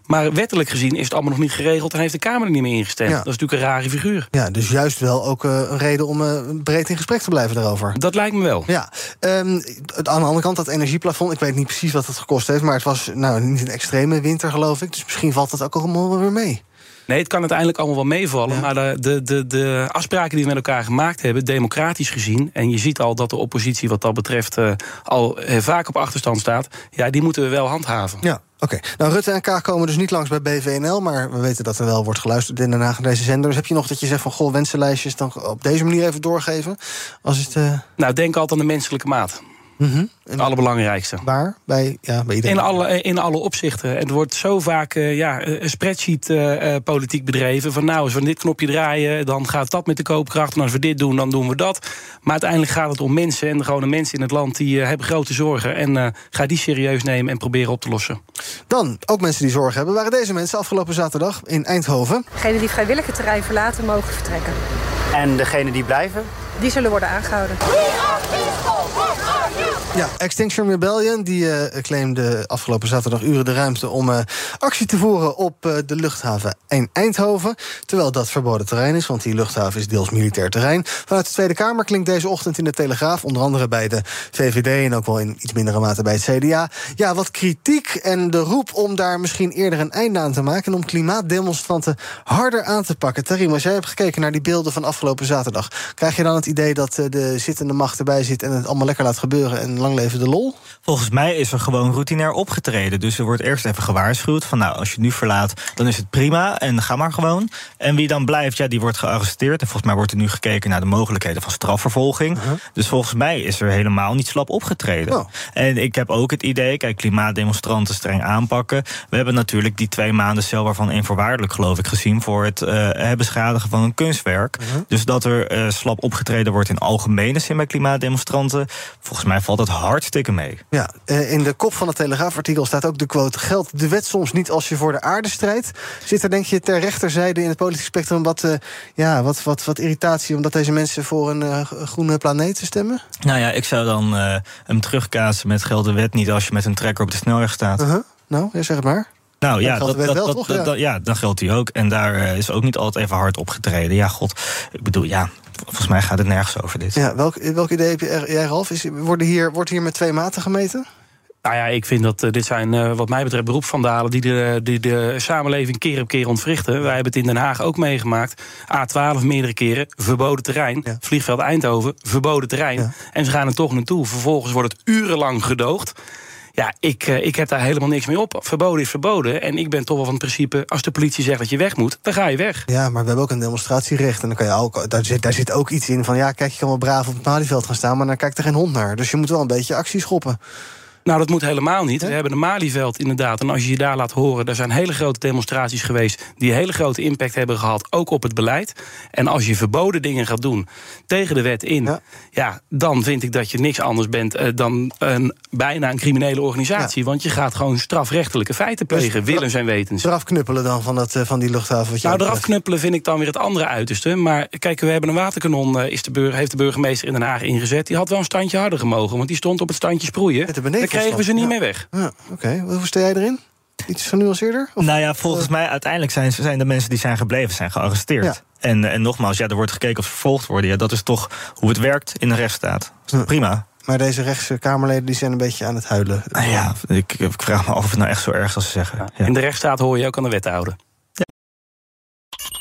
Maar wettelijk gezien is het allemaal nog niet geregeld en heeft de Kamer er niet meer ingestemd. Ja. Dat is natuurlijk een rare figuur. Ja, dus juist wel ook eh, een reden om eh, breed in gesprek te blijven daarover. Dat lijkt me wel. Ja, ehm, aan de andere kant, dat energieplafond, ik weet niet precies wat het gekost heeft, maar het was nou niet een extreme winter, geloof ik. Dus misschien valt dat ook allemaal weer mee. Nee, het kan uiteindelijk allemaal wel meevallen. Maar de, de, de, de afspraken die we met elkaar gemaakt hebben, democratisch gezien. En je ziet al dat de oppositie wat dat betreft eh, al eh, vaak op achterstand staat. Ja, die moeten we wel handhaven. Ja, oké. Nou, Rutte en Kaag komen dus niet langs bij BVNL, maar we weten dat er wel wordt geluisterd in Den Haag naar deze zender. Dus heb je nog dat je zegt van, goh, wensenlijstjes dan op deze manier even doorgeven? Als het, eh, Nou, denk altijd aan de menselijke maat. Mhm. Het allerbelangrijkste. Waar? Bij, ja, bij iedereen. In alle, in alle opzichten. Het wordt zo vaak eh, ja, een spreadsheet-politiek bedreven. Van nou, als we dit knopje draaien, dan gaat dat met de koopkracht. En als we dit doen, dan doen we dat. Maar uiteindelijk gaat het om mensen. En de gewone mensen in het land die eh, hebben grote zorgen. En eh, ga die serieus nemen en proberen op te lossen. Dan, ook mensen die zorgen hebben, waren deze mensen afgelopen zaterdag in Eindhoven. Degenen die vrijwillig het terrein verlaten, mogen vertrekken. En degenen die blijven? Die zullen worden aangehouden. Ja, Extinction Rebellion die eh, claimde afgelopen zaterdag uren de ruimte om eh, actie te voeren op eh, de luchthaven in Eindhoven. Terwijl dat verboden terrein is, want die luchthaven is deels militair terrein. Vanuit de Tweede Kamer klinkt deze ochtend in de Telegraaf, onder andere bij de VVD en ook wel in iets mindere mate bij het CDA. Ja, wat kritiek en de roep om daar misschien eerder een einde aan te maken en om klimaatdemonstranten harder aan te pakken. Tarim, als jij hebt gekeken naar die beelden van afgelopen zaterdag, krijg je dan het idee dat de zittende macht erbij zit en het allemaal lekker laat gebeuren en lang leven de lol? Volgens mij is er gewoon routinair opgetreden. Dus er wordt eerst even gewaarschuwd van nou, als je nu verlaat, dan is het prima en ga maar gewoon. En wie dan blijft, ja, die wordt gearresteerd. En volgens mij wordt er nu gekeken naar de mogelijkheden van strafvervolging. Dus volgens mij is er helemaal niet slap opgetreden. En ik heb ook het idee, kijk, klimaatdemonstranten streng aanpakken. We hebben natuurlijk die twee maanden cel waarvan één voorwaardelijk geloof ik gezien voor het eh, beschadigen van een kunstwerk. Dus dat er eh, slap opgetreden wordt in algemene zin bij klimaatdemonstranten. Volgens mij valt dat hartstikke mee. Ja, eh, in de kop van het Telegraafartikel staat ook de quote... geldt de wet soms niet als je voor de aarde strijdt? Zit er denk je ter rechterzijde in het politieke spectrum... wat, eh, ja, wat, wat, wat irritatie omdat deze mensen voor een eh, groene planeet stemmen? Nou ja, ik zou dan hem terugkaatsen met geldt de wet niet als je met een trekker op de snelweg staat. Uh-huh. Nou, ja, zeg het maar. Nou ja, dat, dat, wel, toch? Ja. dat- ja, dan geldt die ook. En daar eh, is ook niet altijd even hard opgetreden. Ja, god. Ik bedoel, ja, volgens mij gaat het nergens over dit. Ja, welk, welk idee heb je, er- jij, Ralf? Is, worden hier, wordt hier met twee maten gemeten? Nou ja, ik vind dat eh, dit zijn eh, wat mij betreft beroepsvandalen... die de, die de samenleving keer op keer ontwrichten. Wij hebben het in Den Haag ook meegemaakt. A12 meerdere keren, verboden terrein. Vliegveld Eindhoven, verboden terrein. En ze gaan er toch naartoe. Vervolgens wordt het urenlang gedoogd. Ja, ik, eh, ik heb daar helemaal niks mee op. Verboden is verboden. En ik ben toch wel van het principe... als de politie zegt dat je weg moet, dan ga je weg. Ja, maar we hebben ook een demonstratierecht. En dan kan je ook, daar, zit, daar zit ook iets in van... ja, kijk, je kan wel braaf op het Malieveld gaan staan... maar dan kijkt er geen hond naar. Dus je moet wel een beetje actie schoppen. Nou, dat moet helemaal niet. We hebben een Malieveld inderdaad. En als je je daar laat horen, er zijn hele grote demonstraties geweest... die een hele grote impact hebben gehad, ook op het beleid. En als je verboden dingen gaat doen tegen de wet in... ja, dan vind ik dat je niks anders bent eh, dan een, bijna een criminele organisatie. Want je gaat gewoon strafrechtelijke feiten plegen, willens en wetens. Eraf knuppelen dan van, dat, eh, van die luchthaven? Wat nou, eraf knuppelen vind ik dan weer het andere uiterste. Maar kijk, we hebben een waterkanon, eh, is de heeft de burgemeester in Den Haag ingezet. Die had wel een standje harder gemogen, want die stond op het standje sproeien. Daar kregen we ze niet meer weg. Ja, Oké, hoe sta jij erin? Iets genuanceerder? Of? Nou ja, volgens mij uiteindelijk zijn, zijn de mensen die zijn gebleven, zijn gearresteerd. En, en nogmaals, ja, er wordt gekeken of ze vervolgd worden. Ja, dat is toch hoe het werkt in de rechtsstaat. Prima. Maar deze rechtse Kamerleden die zijn een beetje aan het huilen. Nou ja, ik, ik vraag me af of het nou echt zo erg is als ze zeggen. Ja. In de rechtsstaat hoor je ook aan de wethouder.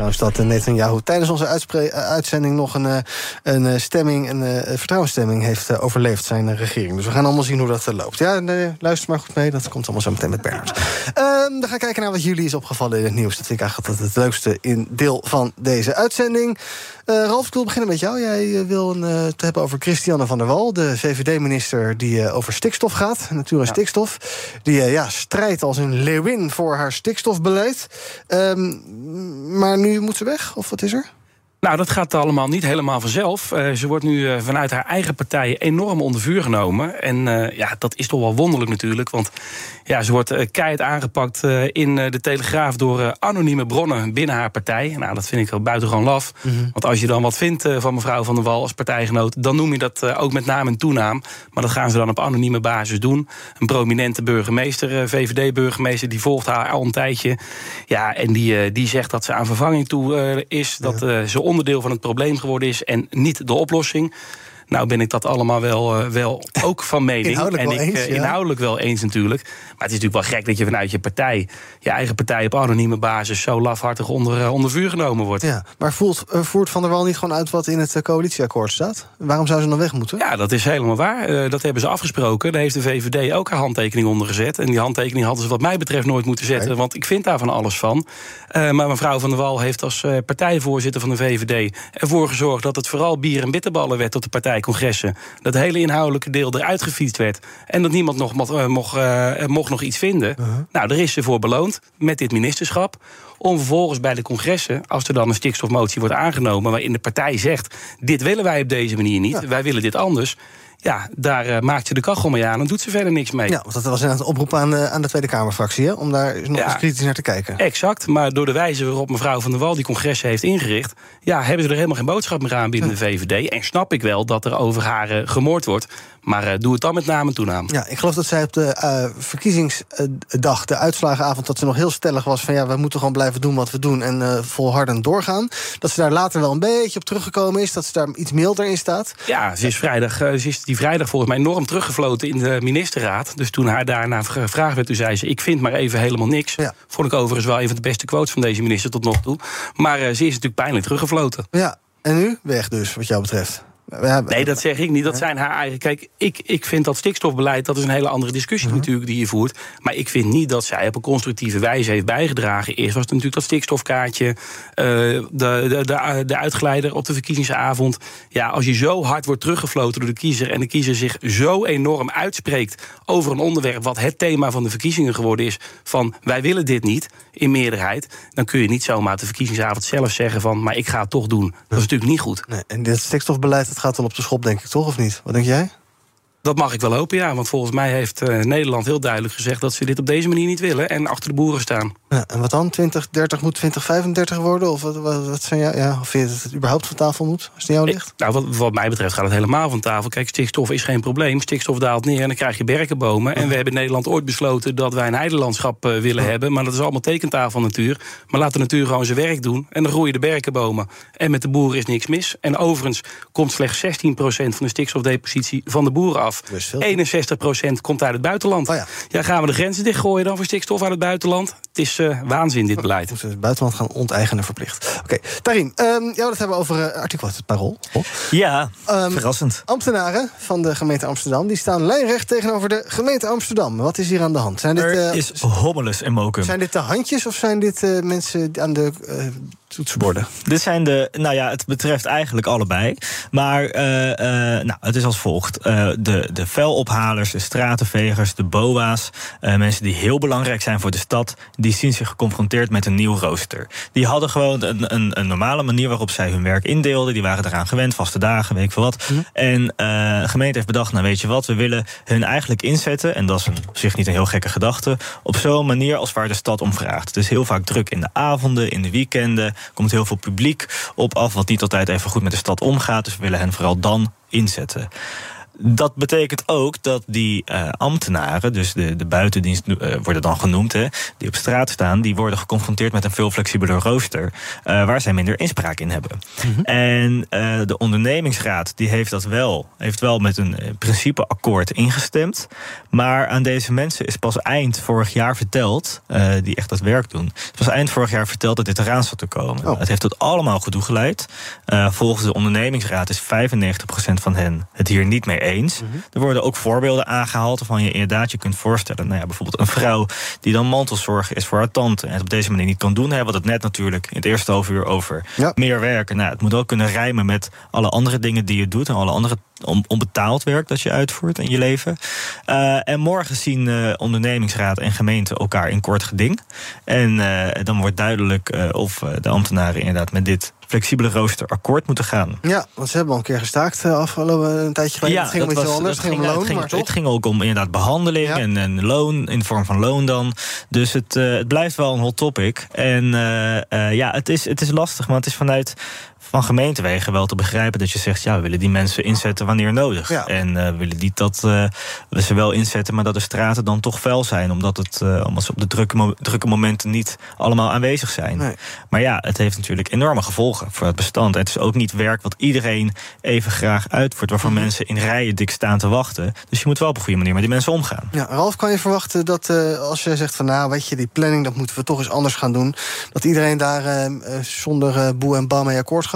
Trouwens dat eh, Netanyahu tijdens onze eh, uitzending nog een, eh, een eh, stemming, een eh, vertrouwensstemming heeft eh, overleefd, zijn eh, regering. Dus we gaan allemaal zien hoe dat eh, loopt. Ja, nee, luister maar goed mee, dat komt allemaal zo meteen met Bernard. Ehm, dan gaan we kijken naar wat jullie is opgevallen in het nieuws. Dat vind ik eigenlijk altijd het leukste in deel van deze uitzending. Eh Ralf, ik wil beginnen met jou. Jij eh, wil een, eh, het hebben over Christiane van der Wal, de VVD-minister die eh, over stikstof gaat, natuur en stikstof. Die eh, ja, strijdt als een leeuwin voor haar stikstofbeleid. Ehm, maar nu moet ze weg, of wat is er? Nou, dat gaat allemaal niet helemaal vanzelf. Eh, ze wordt nu eh, vanuit haar eigen partij enorm onder vuur genomen. En eh, ja, dat is toch wel wonderlijk natuurlijk. Want ja, ze wordt keihard aangepakt in de Telegraaf... door anonieme bronnen binnen haar partij. Nou, dat vind ik wel buitengewoon laf. Mm -hmm. Want als je dan wat vindt van mevrouw Van der Wal als partijgenoot... dan noem je dat ook met naam en toenaam. Maar dat gaan ze dan op anonieme basis doen. Een prominente burgemeester, VVD-burgemeester... die volgt haar al een tijdje. Ja, en die, die zegt dat ze aan vervanging toe is. Dat ze onderdeel van het probleem geworden is en niet de oplossing. Nou ben ik dat allemaal wel, uh, wel ook van mening. inhoudelijk en ik, wel eens, uh, ja. inhoudelijk wel eens natuurlijk. Maar het is natuurlijk wel gek dat je vanuit je partij... je eigen partij op anonieme basis... zo lafhartig onder, uh, onder vuur genomen wordt. Ja, maar voert, voert Van der Wal niet gewoon uit wat in het coalitieakkoord staat? Waarom zou ze dan weg moeten? Ja, dat is helemaal waar. dat hebben ze afgesproken. Daar heeft de VVD ook haar handtekening onder gezet. En die handtekening hadden ze wat mij betreft nooit moeten zetten. Want ik vind daar van alles van. maar mevrouw Van der Wal heeft als partijvoorzitter van de VVD... ervoor gezorgd dat het vooral bier en bitterballen werd... op de partijcongressen. Dat hele inhoudelijke deel eruit gefietst werd. En dat niemand nog mocht, mocht, uh, mocht nog iets vinden. Uh -huh. Nou, daar is ze voor beloond met dit ministerschap. Om vervolgens bij de congressen, als er dan een stikstofmotie wordt aangenomen... waarin de partij zegt, dit willen wij op deze manier niet. Ja. Wij willen dit anders ja, daar uh, maakt ze de kachel mee aan en doet ze verder niks mee. Ja, want dat was inderdaad een oproep aan, uh, aan de Tweede Kamerfractie, hè, om daar nog ja, eens kritisch naar te kijken. Exact, maar door de wijze waarop mevrouw Van der Wal die congressen heeft ingericht... ja, hebben ze er helemaal geen boodschap meer aan binnen ja. de VVD. En snap ik wel dat er over haar uh, gemoord wordt. Maar doe het dan met naam en toenaam. Ja, ik geloof dat zij op de verkiezingsdag, de uitslagenavond... dat ze nog heel stellig was van ja, we moeten gewoon blijven doen wat we doen... en volhardend doorgaan. Dat ze daar later wel een beetje op teruggekomen is. Dat ze daar iets milder in staat. Ja, ze is vrijdag... ze is die vrijdag volgens mij enorm teruggefloten in de ministerraad. Dus toen haar daarna gevraagd werd, toen zei ze... ik vind maar even helemaal niks. Ja. Vond ik overigens wel een van de beste quotes van deze minister tot nog toe. Maar uh, ze is natuurlijk pijnlijk teruggefloten. Ja, en nu weg dus, wat jou betreft. Nee, dat zeg ik niet. Dat zijn haar eigen. Kijk, ik, ik vind dat stikstofbeleid. dat is een hele andere discussie uh -huh. natuurlijk die je voert. Maar ik vind niet dat zij op een constructieve wijze heeft bijgedragen. Eerst was het natuurlijk dat stikstofkaartje. Uh, de, de, de, de uitgeleider op de verkiezingsavond. Ja, als je zo hard wordt teruggefloten door de kiezer. en de kiezer zich zo enorm uitspreekt. over een onderwerp. wat het thema van de verkiezingen geworden is. van wij willen dit niet in meerderheid. dan kun je niet zomaar op de verkiezingsavond zelf zeggen van. maar ik ga het toch doen. Dat is natuurlijk niet goed. Nee, en dit stikstofbeleid. Gaat wel op de schop, denk ik, toch? Of niet? Wat denk jij? Dat mag ik wel hopen, ja. Want volgens mij heeft uh, Nederland heel duidelijk gezegd... dat ze dit op deze manier niet willen en achter de boeren staan. Ja, en wat dan? 2030 moet 2035 worden? Of wat, wat, wat zijn jou, ja, of vind je dat het überhaupt van tafel moet, als het jou ligt? Ik, nou, wat, wat, mij betreft gaat het helemaal van tafel. Kijk, stikstof is geen probleem. Stikstof daalt neer en dan krijg je berkenbomen. Ja. En we hebben in Nederland ooit besloten dat wij een heidelandschap uh, willen ja. hebben. Maar dat is allemaal tekentafel natuur. Maar laat de natuur gewoon zijn werk doen. En dan groeien de berkenbomen. En met de boeren is niks mis. En overigens komt slechts 16% van de stikstofdepositie van de boeren af. Af. 61% komt uit het buitenland. ja. gaan we de grenzen dichtgooien dan voor stikstof uit het buitenland? Het is uh, waanzin, dit beleid. Moeten we het buitenland gaan onteigenen verplicht. Oké, Tarim, um, ja, dat hebben we over uh, artikel uit het Parool. Ja, um, verrassend. Ambtenaren van de gemeente Amsterdam... die staan lijnrecht tegenover de gemeente Amsterdam. Wat is hier aan de hand? Zijn dit, er is hommeles en mokum. Zijn dit de handjes of zijn dit uh, mensen aan de toetsenborden? Dit zijn de, nou ja, het betreft eigenlijk allebei. Maar uh, uh, nou, het is als volgt. Uh, de, de vuilophalers, de stratenvegers, de boa's... mensen die heel belangrijk zijn voor de stad... die zien zich geconfronteerd met een nieuw rooster. Die hadden gewoon een, een, een normale manier waarop zij hun werk indeelden. Die waren eraan gewend, vaste dagen, weet ik veel wat. Mm. En de gemeente heeft bedacht, nou weet je wat... we willen hun eigenlijk inzetten, en dat is een, op zich niet een heel gekke gedachte... op zo'n manier als waar de stad om vraagt. Het is heel vaak druk in de avonden, in de weekenden komt heel veel publiek op af, wat niet altijd even goed met de stad omgaat. Dus we willen hen vooral dan inzetten. Dat betekent ook dat die uh, ambtenaren, dus de, de buitendienst uh, worden dan genoemd, hè, die op straat staan, die worden geconfronteerd met een veel flexibeler rooster, uh, waar zij minder inspraak in hebben. Mm -hmm. En de ondernemingsraad die heeft dat wel, heeft wel met een principeakkoord ingestemd. Maar aan deze mensen is pas eind vorig jaar verteld, die echt dat werk doen, het was eind vorig jaar verteld dat dit eraan zat te komen. Oh. Het heeft tot allemaal gedoe geleid. volgens de ondernemingsraad is 95% van hen het hier niet mee eens. Mm -hmm. Er worden ook voorbeelden aangehaald waarvan je inderdaad je kunt voorstellen. Nou ja, bijvoorbeeld een vrouw die dan mantelzorger is voor haar tante en het op deze manier niet kan doen. We hadden het net natuurlijk in het eerste half uur over ja. meer werken. Nou, het moet ook kunnen rijmen met alle andere dingen die je doet en alle andere onbetaald werk dat je uitvoert in je leven. Uh, en morgen zien uh, ondernemingsraad en gemeente elkaar in kort geding. En uh, dan wordt duidelijk of de ambtenaren inderdaad met dit flexibele rooster akkoord moeten gaan. Ja, want ze hebben al een keer gestaakt afgelopen een tijdje geleden. Ja, het ging dat was, anders, het ging om loon. het, ging, maar toch? het ging ook om inderdaad behandeling ja. en, en loon in de vorm van loon dan. Dus het, het blijft wel een hot topic. En ja, het is, het is lastig, maar het is vanuit van gemeentewegen wel te begrijpen dat je zegt: ja, we willen die mensen inzetten wanneer nodig. Ja. En uh, we willen niet dat uh, we ze wel inzetten, maar dat de straten dan toch vuil zijn, omdat, het, uh, omdat ze op de drukke, mo drukke momenten niet allemaal aanwezig zijn. Nee. Maar ja, het heeft natuurlijk enorme gevolgen voor het bestand. Het is ook niet werk wat iedereen even graag uitvoert, waarvan Mhm. mensen in rijen dik staan te wachten. Dus je moet wel op een goede manier met die mensen omgaan. Ja, Ralf, kan je verwachten dat als je zegt van nou, weet je, die planning, dat moeten we toch eens anders gaan doen, dat iedereen daar zonder boe en bam mee akkoord gaat?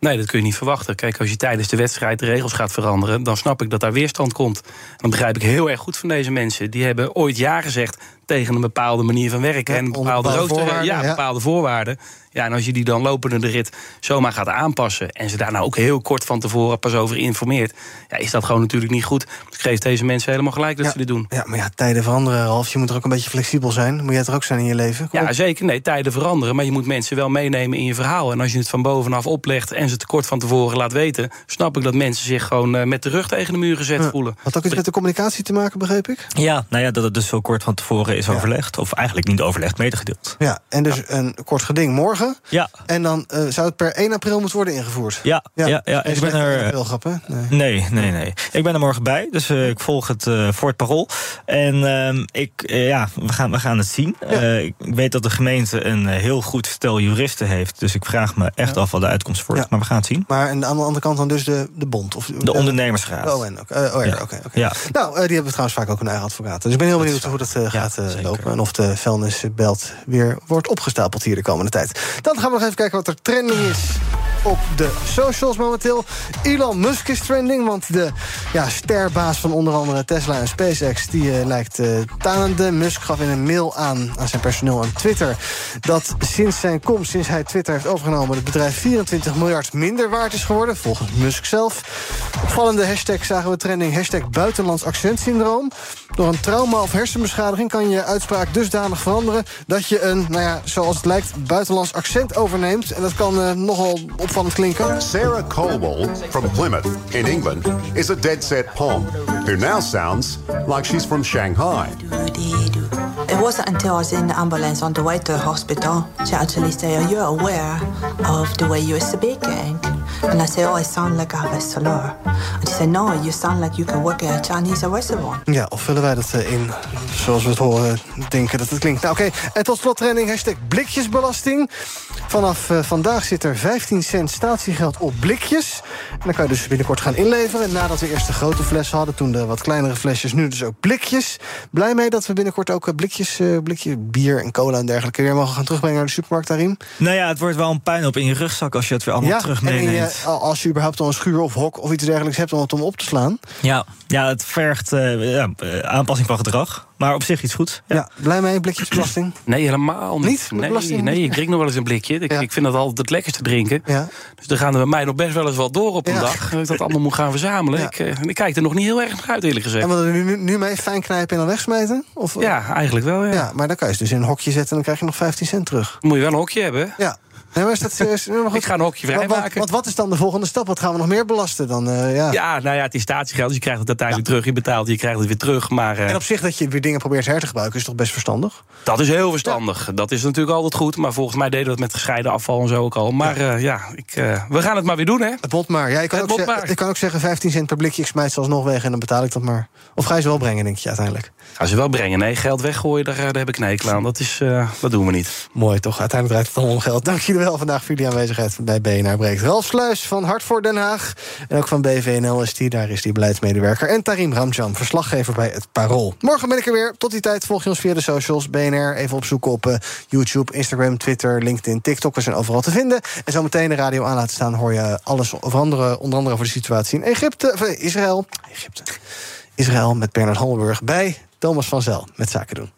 Nee, dat kun je niet verwachten. Kijk, als je tijdens de wedstrijd de regels gaat veranderen, dan snap ik dat daar weerstand komt. Dan begrijp ik heel erg goed van deze mensen. Die hebben ooit ja gezegd tegen een bepaalde manier van werken Ja, en bepaalde, bepaalde rooster, voorwaarden, ja, ja. bepaalde voorwaarden. Ja, en als je die dan lopende de rit zomaar gaat aanpassen en ze daar nou ook heel kort van tevoren pas over informeert, ja, is dat gewoon natuurlijk niet goed. Dus ik geef deze mensen helemaal gelijk dat Ja. ze dit doen. Ja, maar ja, tijden veranderen, Ralf. Je moet er ook een beetje flexibel zijn. Moet jij er ook zijn in je leven? Kom Ja, op. zeker. Nee, tijden veranderen. Maar je moet mensen wel meenemen in je verhaal. En als je het van bovenaf oplegt en ze het kort van tevoren laat weten, snap ik dat mensen zich gewoon eh, met de rug tegen de muur gezet Ja. voelen. Had ook iets met de communicatie te maken, begreep ik? Ja, nou ja, dat het dus zo kort van tevoren is overlegd. Of eigenlijk niet overlegd, medegedeeld. Ja, en dus een kort geding morgen. Ja. En dan eh, zou het per 1 april moeten worden ingevoerd. Ja, ja, ja, Geen ik ben er. aprilgrap, hè? Nee. Nee, nee, nee. Ik ben er morgen bij, dus uh, ik volg het uh, voor het parool. En uh, ik, ja, we gaan, we gaan het zien. Ja. ik weet dat de gemeente een heel goed stel juristen heeft. Dus ik vraag me echt ja. af wat de uitkomst wordt. Ja. Maar we gaan het zien. Maar aan de andere kant dan dus de, de bond? Of de, ondernemersraad. De ON ook. oh ja, oké. Okay, okay. Nou, die hebben trouwens vaak ook een eigen advocaat. Dus ik ben heel benieuwd hoe dat gaat En of de vuilnisbelt weer wordt opgestapeld hier de komende tijd. Dan gaan we nog even kijken wat er trending is op de socials momenteel. Elon Musk is trending, want de ja, sterbaas van onder andere Tesla en SpaceX... die uh, lijkt uh, tanende. Musk gaf in een mail aan aan zijn personeel aan Twitter... dat sinds zijn komst, sinds hij Twitter heeft overgenomen... het bedrijf 24 miljard minder waard is geworden, volgens Musk zelf. Opvallende hashtag zagen we trending, hashtag buitenlands accentsyndroom. Door een trauma of hersenbeschadiging kan je uitspraak dusdanig veranderen... dat je een, nou ja, zoals het lijkt, buitenlands accent overneemt. En dat kan uh, nogal opvallend klinken. Sarah Colwell from Plymouth in England is a dead set Pom who now sounds like she's from Shanghai. It wasn't until I was in the ambulance on the way to the hospital she actually said, Are you aware of the way you're speaking? And I said, Oh, I sound like a slur. And she said, No, you sound like you can work at a Chinese restaurant. Ja, of vullen wij dat uh, in zoals we het horen denken dat het klinkt? Nou, oké. Okay. En tot slot trending hashtag blikjesbelasting. Vanaf uh, vandaag zit er 15 cent statiegeld op blikjes. En dan kan je dus binnenkort gaan inleveren. Nadat we eerst de grote flessen hadden, toen de wat kleinere flesjes, nu dus ook blikjes. Blij mee dat we binnenkort ook eh, blikjes, eh, blikje bier en cola en dergelijke weer mogen gaan terugbrengen naar de supermarkt daarin. Nou ja, het wordt wel een puinhoop in je rugzak als je het weer allemaal terug en je- als je überhaupt al een schuur of hok of iets dergelijks hebt om het om op te slaan. Ja, ja het vergt eh, ja, eh, aanpassing van gedrag. Maar op zich iets goeds. Ja, blij mee, blikjesbelasting? Nee, helemaal niet. Niet? Met Nee, belasting nee, ik drink nog wel eens een blikje. Ik, ik vind dat altijd het lekkerste drinken. Dus dan gaan er bij mij nog best wel eens wel door op een Ja. dag. Dat ik dat allemaal moet gaan verzamelen. Ik, eh, ik kijk er nog niet heel erg naar uit, eerlijk gezegd. En wat er nu, nu mee fijn knijpen en dan wegsmijten? Of, Ja, eigenlijk wel, ja. ja. Maar dan kan je ze dus in een hokje zetten en dan krijg je nog 15 cent terug. Moet je wel een hokje hebben. Ja. Nee, maar is dat, is, nog Ik ga een hokje Want- want- vrijmaken. Want wat is dan de volgende stap? Wat gaan we nog meer belasten dan? eh, ja. Ja, nou ja, het is statiegeld, dus je krijgt het uiteindelijk terug. Je betaalt, je krijgt het weer terug. Maar eh, En op zich dat je weer dingen probeert her te gebruiken, is toch best verstandig? dat is heel verstandig. Dat is natuurlijk altijd goed. Maar volgens mij deden we het met gescheiden afval en zo ook al. Maar ja, ja ik, eh, we gaan het maar weer doen, hè? Het bot maar. Ja, ik kan, Het ook maar. ik kan ook zeggen 15 cent per blikje. Ik smijt ze alsnog weg en dan betaal ik dat maar. Of ga je ze wel brengen, denk je uiteindelijk? Als ze wel brengen, nee, geld weggooien, daar, eh, daar heb ik hekel aan. Dat, is, eh, dat doen we niet. Mooi toch? Uiteindelijk draait het allemaal om geld. Dank jullie wel vandaag voor jullie aanwezigheid bij BNR Breekt. Ralf Sluis van Hart voor Den Haag. En ook van BVNL is die, daar is die beleidsmedewerker. En Tarim Ramjan, verslaggever bij het Parool. Morgen ben ik er weer. Tot die tijd volg je ons via de socials. BNR, even opzoeken op eh, YouTube, Instagram, Twitter, LinkedIn, TikTok. We zijn overal te vinden. En zo meteen de radio aan laten staan hoor je alles over andere, onder andere over de situatie in Egypte, of, eh, Israël. Egypte. Israël met Bernard Hammelburg bij Thomas van Zel met Zaken doen.